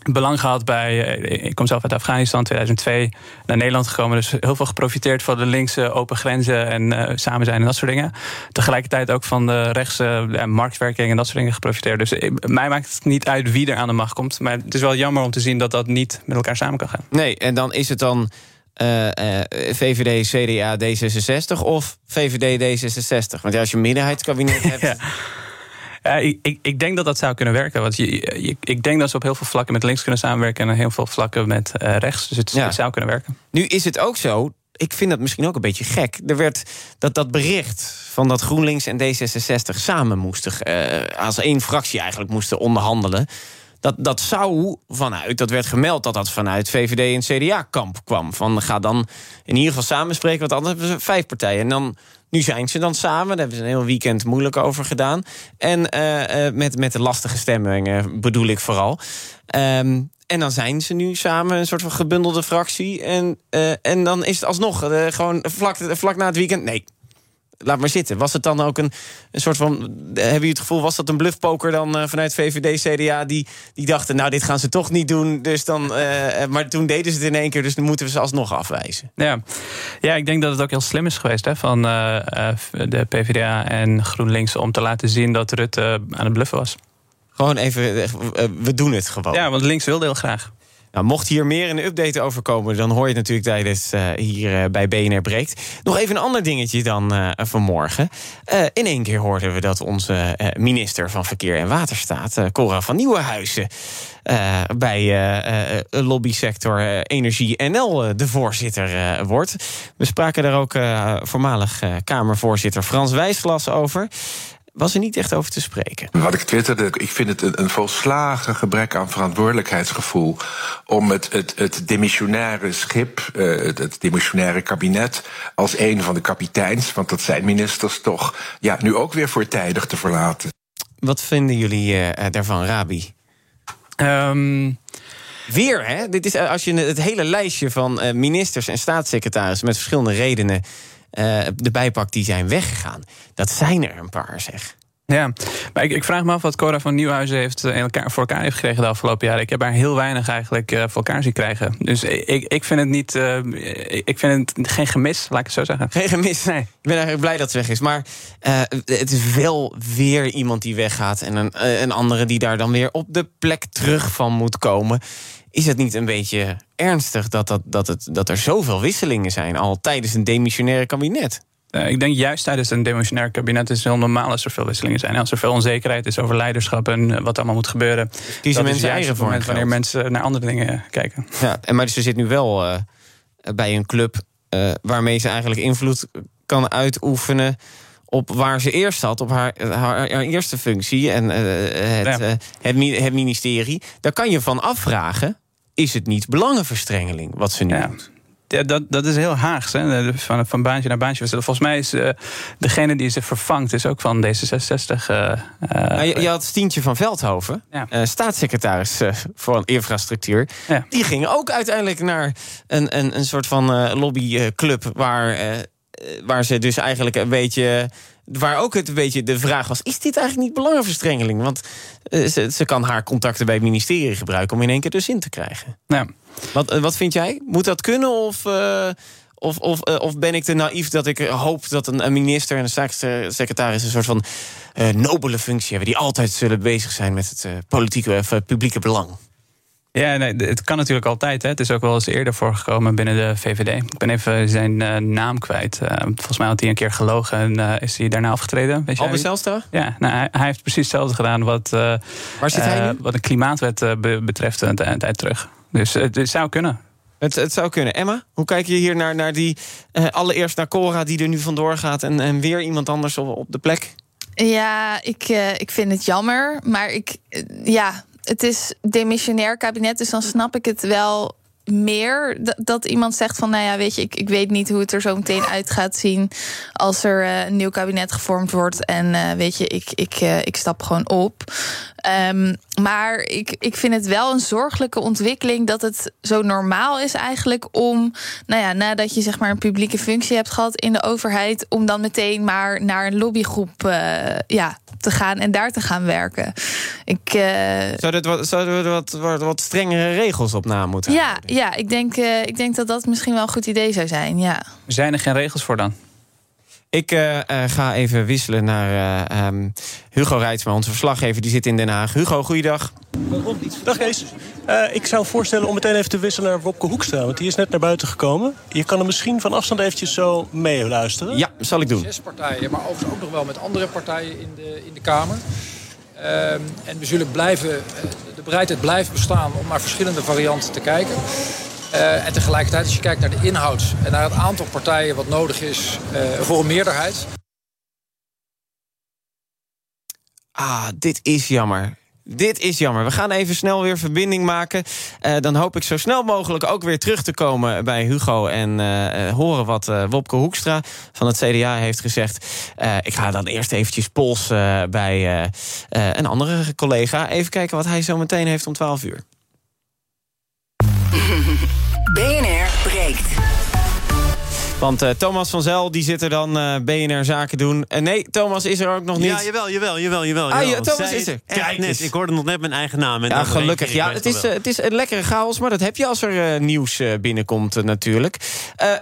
belang gehad bij. Eh, ik kom zelf uit Afghanistan, 2002 naar Nederland gekomen. Dus heel veel geprofiteerd van de linkse open grenzen en uh, samen zijn en dat soort dingen. Tegelijkertijd ook van de rechtse uh, marktwerking en dat soort dingen geprofiteerd. Dus mij maakt het niet uit wie er aan de macht komt. Maar het is wel jammer om te zien dat dat niet met elkaar samen kan gaan. Nee, en dan is het dan. VVD, CDA, D66 of VVD, D66? Want ja, als je een minderheidskabinet hebt. ja. Ik, ik, ik, denk dat dat zou kunnen werken. Want je, ik denk dat ze op heel veel vlakken met links kunnen samenwerken... en heel veel vlakken met uh, rechts. Dus het, het, zou kunnen werken. Nu is het ook zo, ik vind dat misschien ook een beetje gek. Er werd dat, dat bericht van dat GroenLinks en D66 samen moesten... Uh, als één fractie eigenlijk moesten onderhandelen... Dat, dat zou vanuit, dat werd gemeld dat dat vanuit VVD en CDA-kamp kwam. Van ga dan in ieder geval samenspreken, want anders hebben ze vijf partijen. En dan nu zijn ze dan samen. Daar hebben ze een heel weekend moeilijk over gedaan. En uh, met, met de lastige stemmingen bedoel ik vooral. Um, en dan zijn ze nu samen een soort van gebundelde fractie. En, uh, en dan is het alsnog gewoon vlak, vlak na het weekend. Nee, laat maar zitten. Was het dan ook een, een soort van. Hebben jullie het gevoel, was dat een bluffpoker dan uh, vanuit VVD, CDA? Die, die dachten, nou, dit gaan ze toch niet doen. Dus dan, uh, maar toen deden ze het in één keer, dus dan moeten we ze alsnog afwijzen. Ja, ja ik denk dat het ook heel slim is geweest hè, van uh, de PvdA en GroenLinks om te laten zien dat Rutte aan het bluffen was. Gewoon even, we doen het gewoon. Ja, want links wilde heel graag. Nou, mocht hier meer een update over komen, dan hoor je het natuurlijk tijdens uh, hier uh, bij BNR Breekt. Nog even een ander dingetje dan uh, vanmorgen. in één keer hoorden we dat onze minister van Verkeer en Waterstaat, Cora van Nieuwenhuizen, bij lobbysector Energie NL de voorzitter wordt. We spraken daar ook voormalig Kamervoorzitter Frans Wijsglas over was er niet echt over te spreken. Wat ik twitterde, ik vind het een, een volslagen gebrek aan verantwoordelijkheidsgevoel om het, het, het demissionaire schip, uh, het, het demissionaire kabinet, als een van de kapiteins, want dat zijn ministers toch, ja, nu ook weer voortijdig te verlaten. Wat vinden jullie uh, daarvan, Rabi? Um... Weer, hè? Dit is, als je het hele lijstje van ministers en staatssecretarissen met verschillende redenen uh, de bijpak die zijn weggegaan. Dat zijn er een paar, zeg. Ja, maar ik, ik, vraag me af wat Cora van Nieuwhuizen heeft in elkaar, voor elkaar heeft gekregen de afgelopen jaren. Ik heb haar heel weinig eigenlijk uh, voor elkaar zien krijgen. Dus ik, ik vind het niet. Uh, ik vind het geen gemis, laat ik het zo zeggen. Geen gemis? Nee. Ik ben eigenlijk blij dat het weg is. Maar het is wel weer iemand die weggaat. En een, een andere die daar dan weer op de plek terug van moet komen. Is het niet een beetje ernstig dat, dat, dat, het, dat er zoveel wisselingen zijn al tijdens een demissionaire kabinet? Uh, ik denk juist tijdens een demissionair kabinet is het heel normaal als er veel wisselingen zijn. Als er veel onzekerheid is over leiderschap en wat allemaal moet gebeuren. Kiezen mensen eigen voor moment wanneer mensen naar andere dingen kijken. Ja, en maar ze zit nu wel uh, bij een club uh, waarmee ze eigenlijk invloed kan uitoefenen op waar ze eerst zat, op haar, haar, haar eerste functie en het, ja. het, het, ministerie. Daar kan je van afvragen: is het niet belangenverstrengeling wat ze nu ja. doet? Ja, dat, dat is heel Haags, hè? Van, van baantje naar baantje. Volgens mij is uh, degene die ze vervangt, is ook van D66. Uh, nou, je, je, had Stientje van Veldhoven, ja. uh, staatssecretaris voor infrastructuur. Ja. Die ging ook uiteindelijk naar een, een, een soort van lobbyclub waar, waar ze dus eigenlijk een beetje waar ook het een beetje de vraag was: is dit eigenlijk niet belangenverstrengeling? Want ze, ze, kan haar contacten bij het ministerie gebruiken om in één keer de zin te krijgen. Ja. Wat, wat vind jij? Moet dat kunnen of, uh, of, of, of ben ik te naïef dat ik hoop dat een, een minister en een staatssecretaris een soort van nobele functie hebben, die altijd zullen bezig zijn met het politieke of publieke belang? Ja, nee, het kan natuurlijk altijd. Hè. Het is ook wel eens eerder voorgekomen binnen de VVD. Ik ben even zijn uh, naam kwijt. Uh, volgens mij had hij een keer gelogen en uh, is hij daarna afgetreden. Weet Albert Zijlstra? Ja, nou, hij, hij, heeft precies hetzelfde gedaan wat, Waar zit hij nu? wat de klimaatwet be betreft een tijd terug. Dus het, het zou kunnen. Het, het, zou kunnen. Emma, hoe kijk je hier naar, naar die... allereerst naar Cora die er nu vandoor gaat... en, en weer iemand anders op, op de plek? Ja, ik, ik vind het jammer. Maar ik, ja, het is demissionair kabinet, dus dan snap ik het wel meer dat iemand zegt van, nou ja, weet je, ik, ik weet niet hoe het er zo meteen uit gaat zien als er uh, een nieuw kabinet gevormd wordt. En uh, weet je, ik, ik, uh, ik stap gewoon op. Um, maar ik, ik vind het wel een zorgelijke ontwikkeling dat het zo normaal is eigenlijk om, nou ja, nadat je zeg maar een publieke functie hebt gehad in de overheid, om dan meteen maar naar een lobbygroep ja, te gaan en daar te gaan werken. Ik, uh... Zouden wat, zou we wat, wat, wat, strengere regels op na moeten Ja, ja ik, denk, uh, ik denk dat dat misschien wel een goed idee zou zijn. Ja. Zijn er geen regels voor dan? Ik uh, ga even wisselen naar um, Hugo Rijtsma, onze verslaggever. Die zit in Den Haag. Hugo, goeiedag. Dag Kees. Uh, ik zou voorstellen om meteen even te wisselen naar Wopke Hoekstra. Want die is net naar buiten gekomen. Je kan hem misschien van afstand eventjes zo meeluisteren. Ja, zal ik doen. Zes partijen, maar overigens ook nog wel met andere partijen in de, in de Kamer. Uh, en we zullen blijven, de bereidheid blijft bestaan om naar verschillende varianten te kijken. Uh, en tegelijkertijd, als je kijkt naar de inhoud en naar het aantal partijen wat nodig is uh, voor een meerderheid. Ah, dit is jammer. Dit is jammer. We gaan even snel weer verbinding maken. Uh, dan hoop ik zo snel mogelijk ook weer terug te komen bij Hugo... en horen wat Wopke Hoekstra van het CDA heeft gezegd. ik ga dan eerst eventjes polsen bij een andere collega. Even kijken wat hij zo meteen heeft om 12 uur. BNR breekt. Want uh, Thomas van Zel die zit er dan uh, BNR Zaken doen. En nee, Thomas is er ook nog niet. Ja, jawel, jawel, jawel. jawel, Ah, ja, Thomas Zij, is er. Kijk eens, ik hoorde nog net mijn eigen naam. En ja, gelukkig. Ja, het is, uh, het is een lekkere chaos, maar dat heb je als er nieuws binnenkomt natuurlijk.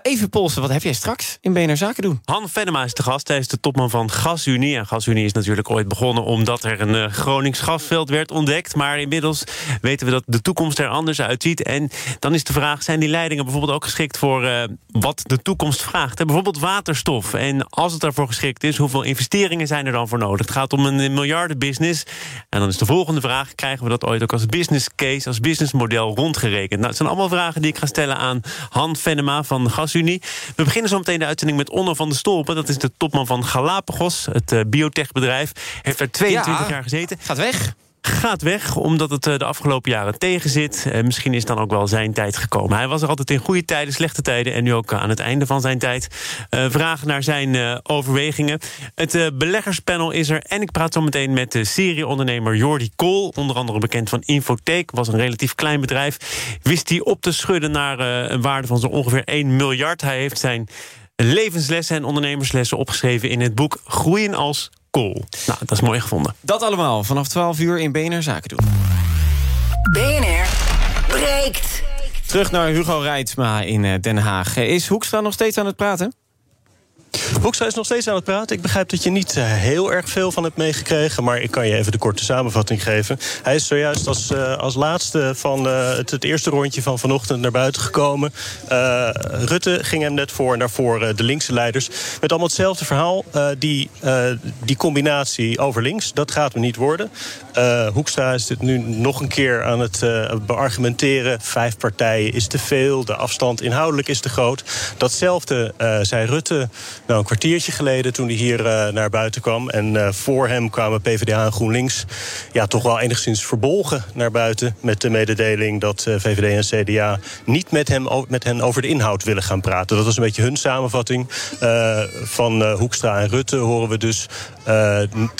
even polsen, wat heb jij straks in BNR Zaken doen? Han Venema is de gast. Hij is de topman van GasUnie. En GasUnie is natuurlijk ooit begonnen omdat er een Gronings gasveld werd ontdekt. Maar inmiddels weten we dat de toekomst er anders uitziet. En dan is de vraag, zijn die leidingen bijvoorbeeld ook geschikt voor wat de toekomst vraagt. Bijvoorbeeld waterstof. En als het daarvoor geschikt is, hoeveel investeringen zijn er dan voor nodig? Het gaat om een miljardenbusiness. En dan is de volgende vraag: krijgen we dat ooit ook als business case, als businessmodel rondgerekend? Nou, het zijn allemaal vragen die ik ga stellen aan Han Venema van GasUnie. We beginnen zo meteen de uitzending met Onno van de Stolpen. Dat is de topman van Galapagos, het uh, biotechbedrijf. Heeft er 22 ja, jaar gezeten. Gaat weg gaat weg omdat het eh, de afgelopen jaren tegenzit. Misschien is dan ook wel zijn tijd gekomen. Hij was er altijd in goede tijden, slechte tijden... en nu ook aan het einde van zijn tijd. Uh, vragen naar zijn overwegingen. Het beleggerspanel is er en ik praat zo meteen met de serieondernemer Jordi Kool. Onder andere bekend van Infotheek, was een relatief klein bedrijf. Wist hij op te schudden naar een waarde van zo ongeveer 1 miljard. Hij heeft zijn levenslessen en ondernemerslessen opgeschreven in het boek Groeien als Cool. Nou, dat is mooi gevonden. Dat allemaal vanaf 12 uur in BNR Zaken doen. BNR breekt. Terug naar Hugo Reitsma in Den Haag. Is Hoekstra nog steeds aan het praten? Hoekstra is nog steeds aan het praten. Ik begrijp dat je niet uh, heel erg veel van hebt meegekregen... maar ik kan je even de korte samenvatting geven. Hij is zojuist als, uh, als laatste van uh, het, het, eerste rondje van vanochtend naar buiten gekomen. Rutte ging hem net voor en daarvoor de linkse leiders. Met allemaal hetzelfde verhaal. die, die combinatie over links, dat gaat me niet worden. Hoekstra is dit nu nog een keer aan het beargumenteren. Vijf partijen is te veel, de afstand inhoudelijk is te groot. Datzelfde zei Rutte nou, kwartiertje geleden toen hij hier eh, naar buiten kwam. En eh, voor hem kwamen PvdA en GroenLinks ja, toch wel enigszins verbolgen naar buiten. Met de mededeling dat eh, VVD en CDA niet met, hem, met hen over de inhoud willen gaan praten. Dat was een beetje hun samenvatting. Van Hoekstra en Rutte horen we dus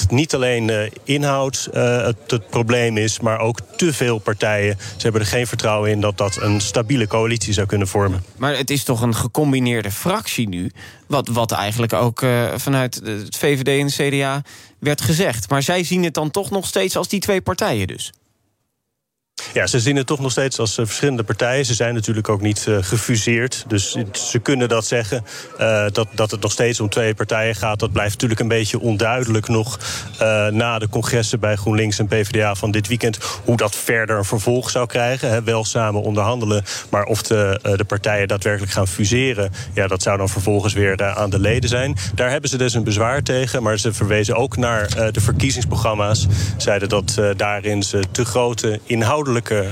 niet- alleen inhoud het, het probleem is, maar ook te veel partijen. Ze hebben er geen vertrouwen in dat dat een stabiele coalitie zou kunnen vormen. Maar het is toch een gecombineerde fractie nu. Wat, wat eigenlijk ook eh, vanuit het VVD en de CDA werd gezegd. Maar zij zien het dan toch nog steeds als die twee partijen dus. Ja, ze zien het toch nog steeds als eh, verschillende partijen. Ze zijn natuurlijk ook niet eh, gefuseerd. Dus ze kunnen dat zeggen. Eh, dat, dat het nog steeds om twee partijen gaat, dat blijft natuurlijk een beetje onduidelijk nog. na de congressen bij GroenLinks en PvdA van dit weekend. Hoe dat verder een vervolg zou krijgen. Hè, wel samen onderhandelen. Maar of de, de partijen daadwerkelijk gaan fuseren. Ja, dat zou dan vervolgens weer aan de leden zijn. Daar hebben ze dus een bezwaar tegen. Maar ze verwezen ook naar de verkiezingsprogramma's. Zeiden dat daarin ze te grote inhoudelijke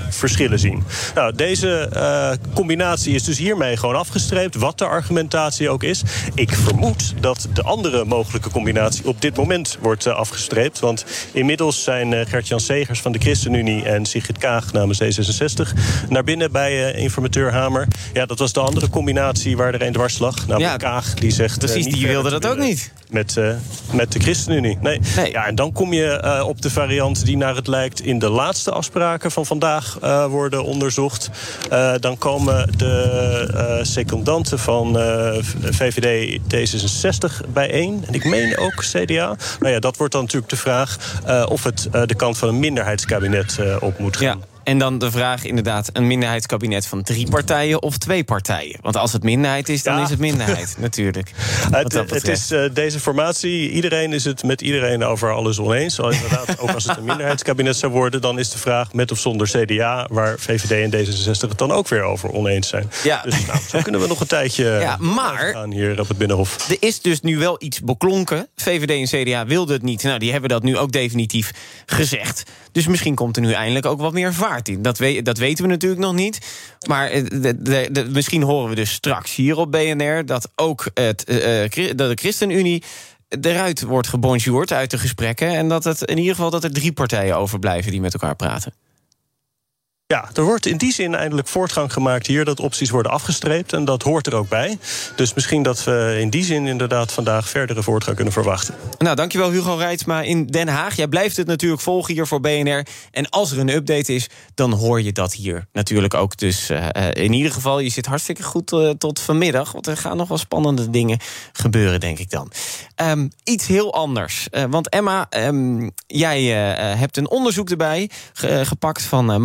verschillen zien. Nou, deze eh, combinatie is dus hiermee gewoon afgestreept. Wat de argumentatie ook is. Ik vermoed dat de andere mogelijke combinatie op dit moment wordt eh, afgestreept. Want inmiddels zijn eh, Gert-Jan Segers van de ChristenUnie en Sigrid Kaag namens D66 naar binnen bij informateur Hamer. Ja, dat was de andere combinatie waar er een dwars lag. Namelijk Kaag die zegt. Precies, die wilde dat ook niet. Met, met de ChristenUnie. Nee. Ja, en dan kom je op de variant die naar het lijkt in de laatste afspraken van vandaag eh, worden onderzocht. Eh, dan komen de eh secundanten van VVD D66 bijeen. En ik meen ook CDA. Nou ja, dat wordt dan natuurlijk de vraag of het de kant van een minderheidskabinet op moet gaan. En dan de vraag inderdaad, een minderheidskabinet van drie partijen of twee partijen? Want als het minderheid is, dan Ja. is het minderheid, natuurlijk. Het, het is eh, deze formatie, iedereen is het met iedereen over alles oneens. Zo Inderdaad, ook als het een minderheidskabinet zou worden... dan is de vraag met of zonder CDA... waar VVD en D66 het dan ook weer over oneens zijn. Ja. Dus nou, zo kunnen we nog een tijdje Ja, maar- gaan hier op het Binnenhof. Er is dus nu wel iets beklonken. VVD en CDA wilden het niet. Nou, die hebben dat nu ook definitief gezegd. Dus misschien komt er nu eindelijk ook wat meer vaart Dat, dat weten we natuurlijk nog niet. Maar eh, de, de, misschien horen we dus straks hier op BNR... dat ook het, eh, eh, dat de ChristenUnie eruit wordt gebonjourd uit de gesprekken... en dat het in ieder geval dat er drie partijen overblijven die met elkaar praten. Ja, er wordt in die zin eindelijk voortgang gemaakt hier... dat opties worden afgestreept en dat hoort er ook bij. Dus misschien dat we in die zin inderdaad vandaag verdere voortgang kunnen verwachten. Nou, dankjewel Hugo Reitsma in Den Haag. Jij blijft het natuurlijk volgen hier voor BNR. En als er een update is, dan hoor je dat hier natuurlijk ook. Dus eh, eh, in ieder geval, je zit hartstikke goed eh, tot vanmiddag. Want er gaan nog wel spannende dingen gebeuren, denk ik dan. Ehm, iets heel anders. Want Emma, ehm, jij hebt een onderzoek erbij ge- gepakt van eh,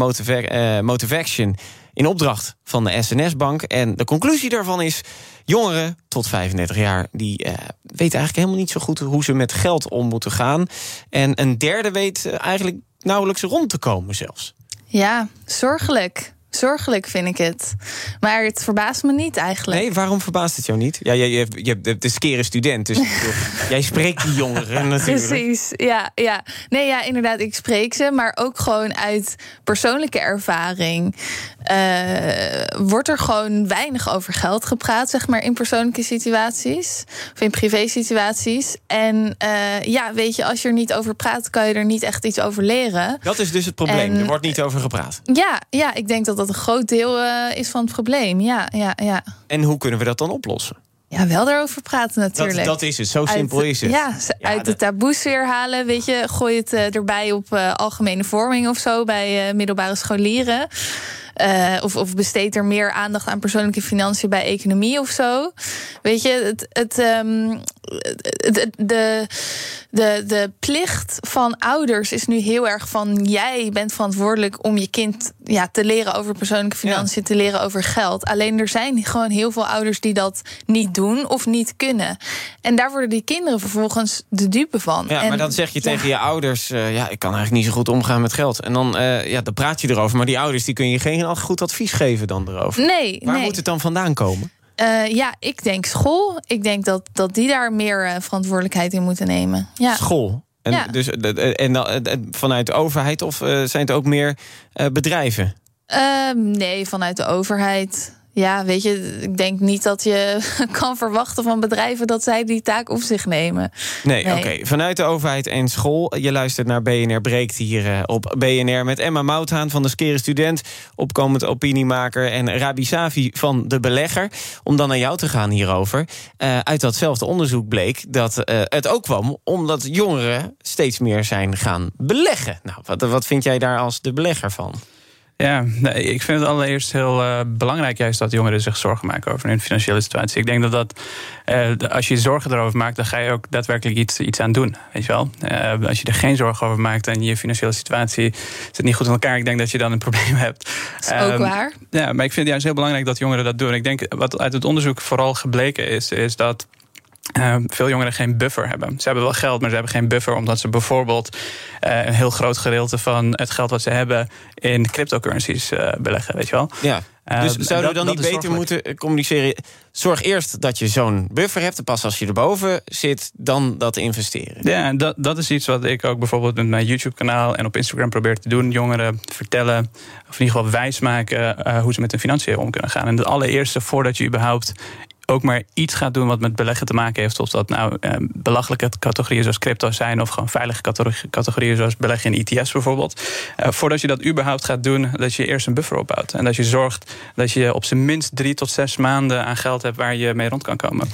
Motiva- eh, Motivaction in opdracht van de SNS-bank. En de conclusie daarvan is... jongeren tot 35 jaar... die eh, weten eigenlijk helemaal niet zo goed hoe ze met geld om moeten gaan. En een derde weet eigenlijk nauwelijks rond te komen zelfs. Ja, zorgelijk. Zorgelijk vind ik het. Maar het verbaast me niet eigenlijk. Nee, waarom verbaast het jou niet? Ja, je, je, je hebt de skere student, dus jij spreekt die jongeren natuurlijk. Precies, ja, ja. Nee, ja, inderdaad, ik spreek ze, maar ook gewoon uit persoonlijke ervaring. eh, wordt er gewoon weinig over geld gepraat, zeg maar, in persoonlijke situaties of in privé situaties. En eh, ja, weet je, als je er niet over praat, kan je er niet echt iets over leren. Dat is dus het probleem. En- er wordt niet over gepraat. Ja, ja, ik denk dat dat een groot deel eh, is van het probleem. Ja, ja, ja. En hoe kunnen we dat dan oplossen? Ja, wel daarover praten natuurlijk. Dat, dat is het. Zo Uit- simpel is het. Ja, uit de taboesfeer halen, weet je. Gooi het eh, erbij op eh, algemene vorming of zo bij middelbare scholieren. Of, of besteed er meer aandacht aan persoonlijke financiën bij economie of zo. Weet je, het, het, ehm, het- het- de, de, de plicht van ouders is nu heel erg van... jij bent verantwoordelijk om je kind ja, te leren over persoonlijke financiën... te leren over geld. Alleen er zijn gewoon heel veel ouders die dat niet doen of niet kunnen. En daar worden die kinderen vervolgens de dupe van. Ja, En maar dan zeg je ja, tegen je ouders... eh, ja, ik kan eigenlijk niet zo goed omgaan met geld. En dan, eh, ja, dan praat je erover. Maar die ouders die kun je geen goed advies geven dan erover. Nee, Waar nee. moet het dan vandaan komen? Eh, ja, ik denk school. Ik denk dat, dat die daar meer verantwoordelijkheid in moeten nemen. Ja. School. En, Ja. dus, eh, en dan, eh, vanuit de overheid of eh, zijn het ook meer eh, bedrijven? Ehm, nee, vanuit de overheid. Ja, weet je, ik denk niet dat je kan verwachten van bedrijven dat zij die taak op zich nemen. Nee, oké. Vanuit de overheid en school. Je luistert naar BNR Breekt hier eh, op BNR met Emma Mouthaan van de Skere Student, opkomend opiniemaker en Rabi Savi van de Belegger. Om dan naar jou te gaan hierover. Uh, uit datzelfde onderzoek bleek dat uh, het ook kwam omdat jongeren steeds meer zijn gaan beleggen. Nou, wat, wat vind jij daar als de belegger van? Ja, nee, ik vind het allereerst heel uh, belangrijk juist dat jongeren zich zorgen maken over hun financiële situatie. Ik denk dat dat, uh, als je zorgen erover maakt, dan ga je ook daadwerkelijk iets, iets aan doen. Weet je wel? Uh, als je er geen zorgen over maakt en je financiële situatie zit niet goed in elkaar, ik denk dat je dan een probleem hebt. Dat is ook um, waar. Ja, maar ik vind het juist heel belangrijk dat jongeren dat doen. Ik denk wat uit het onderzoek vooral gebleken is, is dat uh, veel jongeren geen buffer hebben. Ze hebben wel geld, maar ze hebben geen buffer... omdat ze bijvoorbeeld uh, een heel groot gedeelte van het geld wat ze hebben... in cryptocurrencies uh, beleggen, weet je wel. Ja. Dus zouden we dan niet beter moeten communiceren? Zorg eerst dat je zo'n buffer hebt. En pas als je erboven zit, dan dat investeren. Ja, dat, dat is iets wat ik ook bijvoorbeeld met mijn YouTube-kanaal... en op Instagram probeer te doen. Jongeren vertellen, of in ieder geval wijsmaken... hoe ze met hun financiën om kunnen gaan. En het allereerste, voordat je überhaupt ook maar iets gaat doen wat met beleggen te maken heeft. Of dat nou eh, belachelijke categorieën zoals crypto zijn. Of gewoon veilige categorieën zoals beleggen in ETF's bijvoorbeeld. Uh, voordat je dat überhaupt gaat doen, dat je eerst een buffer opbouwt. En dat je zorgt dat je op zijn minst drie tot zes maanden aan geld hebt waar je mee rond kan komen.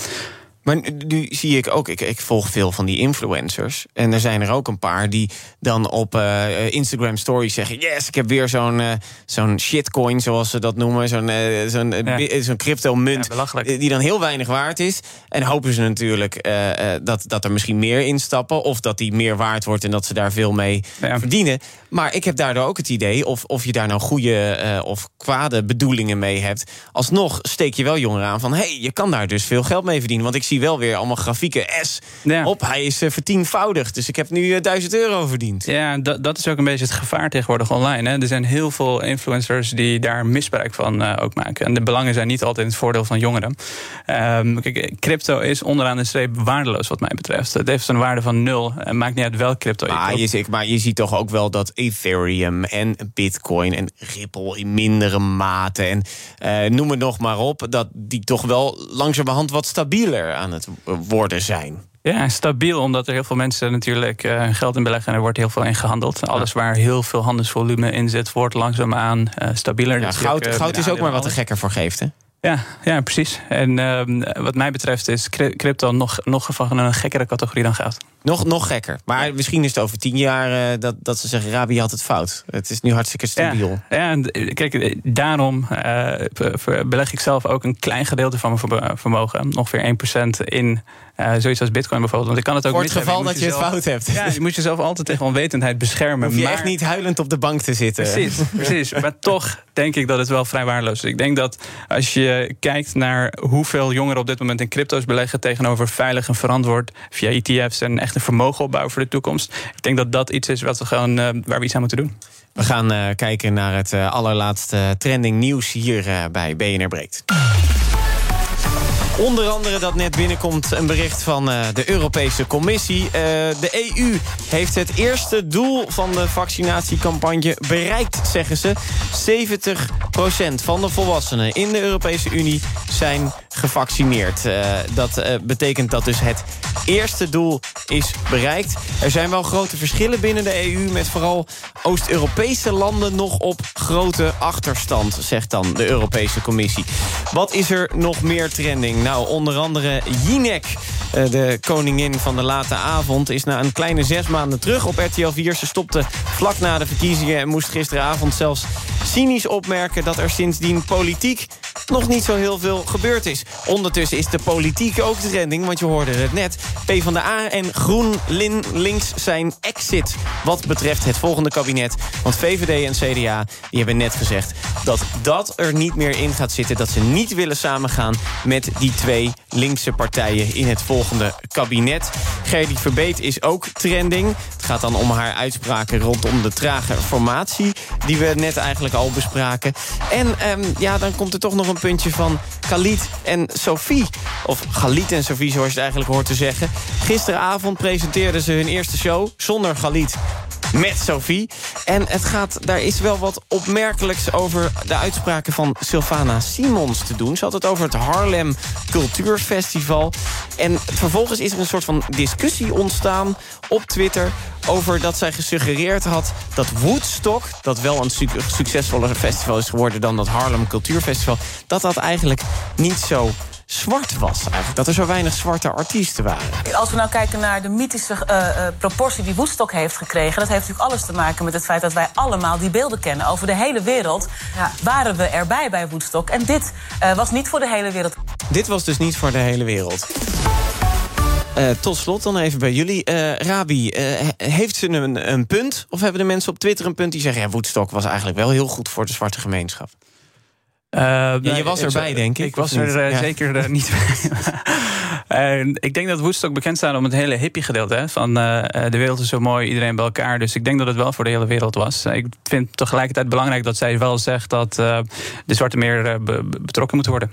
Maar nu zie ik ook, ik, ik, volg veel van die influencers. En er zijn er ook een paar die dan op uh, Instagram stories zeggen: Yes, ik heb weer zo'n uh, zo'n shitcoin, zoals ze dat noemen. Zo'n uh, zo'n ja. crypto-munt. Ja, die dan heel weinig waard is. En hopen ze natuurlijk dat, dat er misschien meer instappen. Of dat die meer waard wordt en dat ze daar veel mee ja. verdienen. Maar ik heb daardoor ook het idee, of, of je daar nou goede of kwade bedoelingen mee hebt. Alsnog steek je wel jongeren aan van: hey, je kan daar dus veel geld mee verdienen. Want ik zie wel weer allemaal grafieken. S ja. op, hij is uh, vertienvoudigd. Dus ik heb nu uh, 1000 euro verdiend. Ja, dat, dat is ook een beetje het gevaar tegenwoordig online. Hè. Er zijn heel veel influencers die daar misbruik van ook maken. En de belangen zijn niet altijd in het voordeel van jongeren. Um, kijk, crypto is onderaan de streep waardeloos wat mij betreft. Het heeft een waarde van nul. En maakt niet uit welk crypto je maar. Je, maar je ziet toch ook wel dat Ethereum en Bitcoin en Ripple in mindere mate... en uh, noem het nog maar op, dat die toch wel langzamerhand wat stabieler aan het worden zijn. Ja, stabiel, omdat er heel veel mensen natuurlijk uh, geld in beleggen en er wordt heel veel in gehandeld. Alles waar heel veel handelsvolume in zit, wordt langzaamaan uh, stabieler. Ja, goud, goud is ook maar wat er gekker voor geeft, hè? Ja, ja, precies. En uh, wat mij betreft is crypto nog, nog van een gekkere categorie dan goud. Nog, nog gekker. Maar misschien is het over tien jaar uh, dat, dat ze zeggen... Rabi had het fout. Het is nu hartstikke stabiel. Ja, ja kijk, daarom uh, beleg ik zelf ook een klein gedeelte van mijn vermogen. Ongeveer 1% in uh, zoiets als bitcoin bijvoorbeeld. Want ik kan het ook Voor het geval dat je jezelf, het fout hebt. Ja, je moet jezelf altijd tegen onwetendheid beschermen. Hoef je maar... echt niet huilend op de bank te zitten. Precies, precies. maar toch denk ik dat het wel vrij waardeloos is. Ik denk dat als je kijkt naar hoeveel jongeren op dit moment in crypto's beleggen... tegenover veilig en verantwoord via ETF's en echt een vermogen opbouwen voor de toekomst. Ik denk dat dat iets is wat we gewoon, uh, waar we iets aan moeten doen. We gaan uh, kijken naar het allerlaatste trending nieuws hier bij BNR Breekt. Onder andere dat net binnenkomt een bericht van uh, de Europese Commissie. Uh, de EU heeft het eerste doel van de vaccinatiecampagne bereikt, zeggen ze. 70% van de volwassenen in de Europese Unie zijn gevaccineerd. Uh, dat betekent dat dus het eerste doel is bereikt. Er zijn wel grote verschillen binnen de EU... met vooral Oost-Europese landen nog op grote achterstand... zegt dan de Europese Commissie. Wat is er nog meer trending? Nou, onder andere Jinek, de koningin van de late avond... is na een kleine zes maanden terug op RTL 4. Ze stopte vlak na de verkiezingen en moest gisteravond zelfs cynisch opmerken... dat er sindsdien politiek nog niet zo heel veel gebeurd is. Ondertussen is de politiek ook trending, want je hoorde het net. PvdA en GroenLinks zijn exit wat betreft het volgende kabinet. Want VVD en CDA die hebben net gezegd dat dat er niet meer in gaat zitten. Dat ze niet willen samengaan met die twee linkse partijen in het volgende kabinet. Gerdy Verbeet is ook trending. Het gaat dan om haar uitspraken rondom de trage formatie... die we net eigenlijk al bespraken. En um, ja, dan komt er toch nog een puntje van Khalid en Sophie. Of Galit en Sophie, zoals je het eigenlijk hoort te zeggen. Gisteravond presenteerden ze hun eerste show zonder Galit met Sophie. En het gaat, daar is wel wat opmerkelijks over de uitspraken van Sylvana Simons te doen. Ze had het over het Harlem Cultuurfestival. En vervolgens is er een soort van discussie ontstaan op Twitter... over dat zij gesuggereerd had dat Woodstock... dat wel een su succesvoller festival is geworden dan dat Harlem Cultuurfestival... dat dat eigenlijk niet zo zwart was. Eigenlijk. Dat er zo weinig zwarte artiesten waren. Als we nou kijken naar de mythische uh, uh, proportie die Woodstock heeft gekregen... dat heeft natuurlijk alles te maken met het feit dat wij allemaal die beelden kennen. Over de hele wereld ja. waren we erbij bij Woodstock. En dit uh, was niet voor de hele wereld. Dit was dus niet voor de hele wereld. Uh, tot slot dan even bij jullie. Uh, Rabi, uh, heeft ze een, een, punt? Of hebben de mensen op Twitter een punt die zeggen... ja, Woodstock was eigenlijk wel heel goed voor de zwarte gemeenschap? Uh, ja, je was erbij, denk ik. Ik was er ja. zeker uh, niet bij. ik denk dat Woodstock bekend staat om het hele hippie gedeelte. Hè? Van de wereld is zo mooi, iedereen bij elkaar. Dus ik denk dat het wel voor de hele wereld was. ik vind tegelijkertijd belangrijk dat zij wel zegt... dat de zwarte meer be betrokken moeten worden.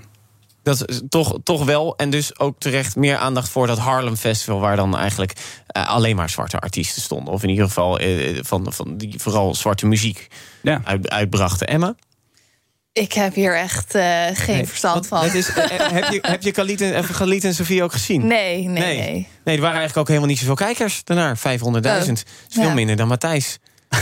Dat is toch, toch wel. En dus ook terecht meer aandacht voor dat Harlem Festival... waar dan eigenlijk uh, alleen maar zwarte artiesten stonden. Of in ieder geval uh, van, van die vooral zwarte muziek ja. uit, uitbrachten. Emma? Ik heb hier echt uh, geen nee, verstand van. Is, heb je, heb je Khalid en, Khalid en Sofie ook gezien? Nee, nee, nee. Nee, nee er waren eigenlijk ook helemaal niet zoveel kijkers daarna. 500.000. Oh, is veel ja. minder dan Matthijs.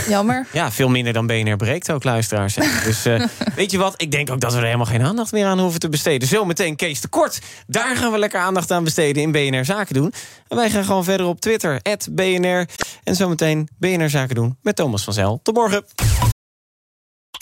Jammer. Ja, veel minder dan BNR breekt ook, luisteraars. Dus uh, weet je wat, ik denk ook dat we er helemaal geen aandacht meer aan hoeven te besteden. Zometeen Kees de Kort. Daar gaan we lekker aandacht aan besteden in BNR Zaken doen. En wij gaan gewoon verder op Twitter, BNR. En zometeen BNR Zaken doen met Thomas van Zel. Tot morgen.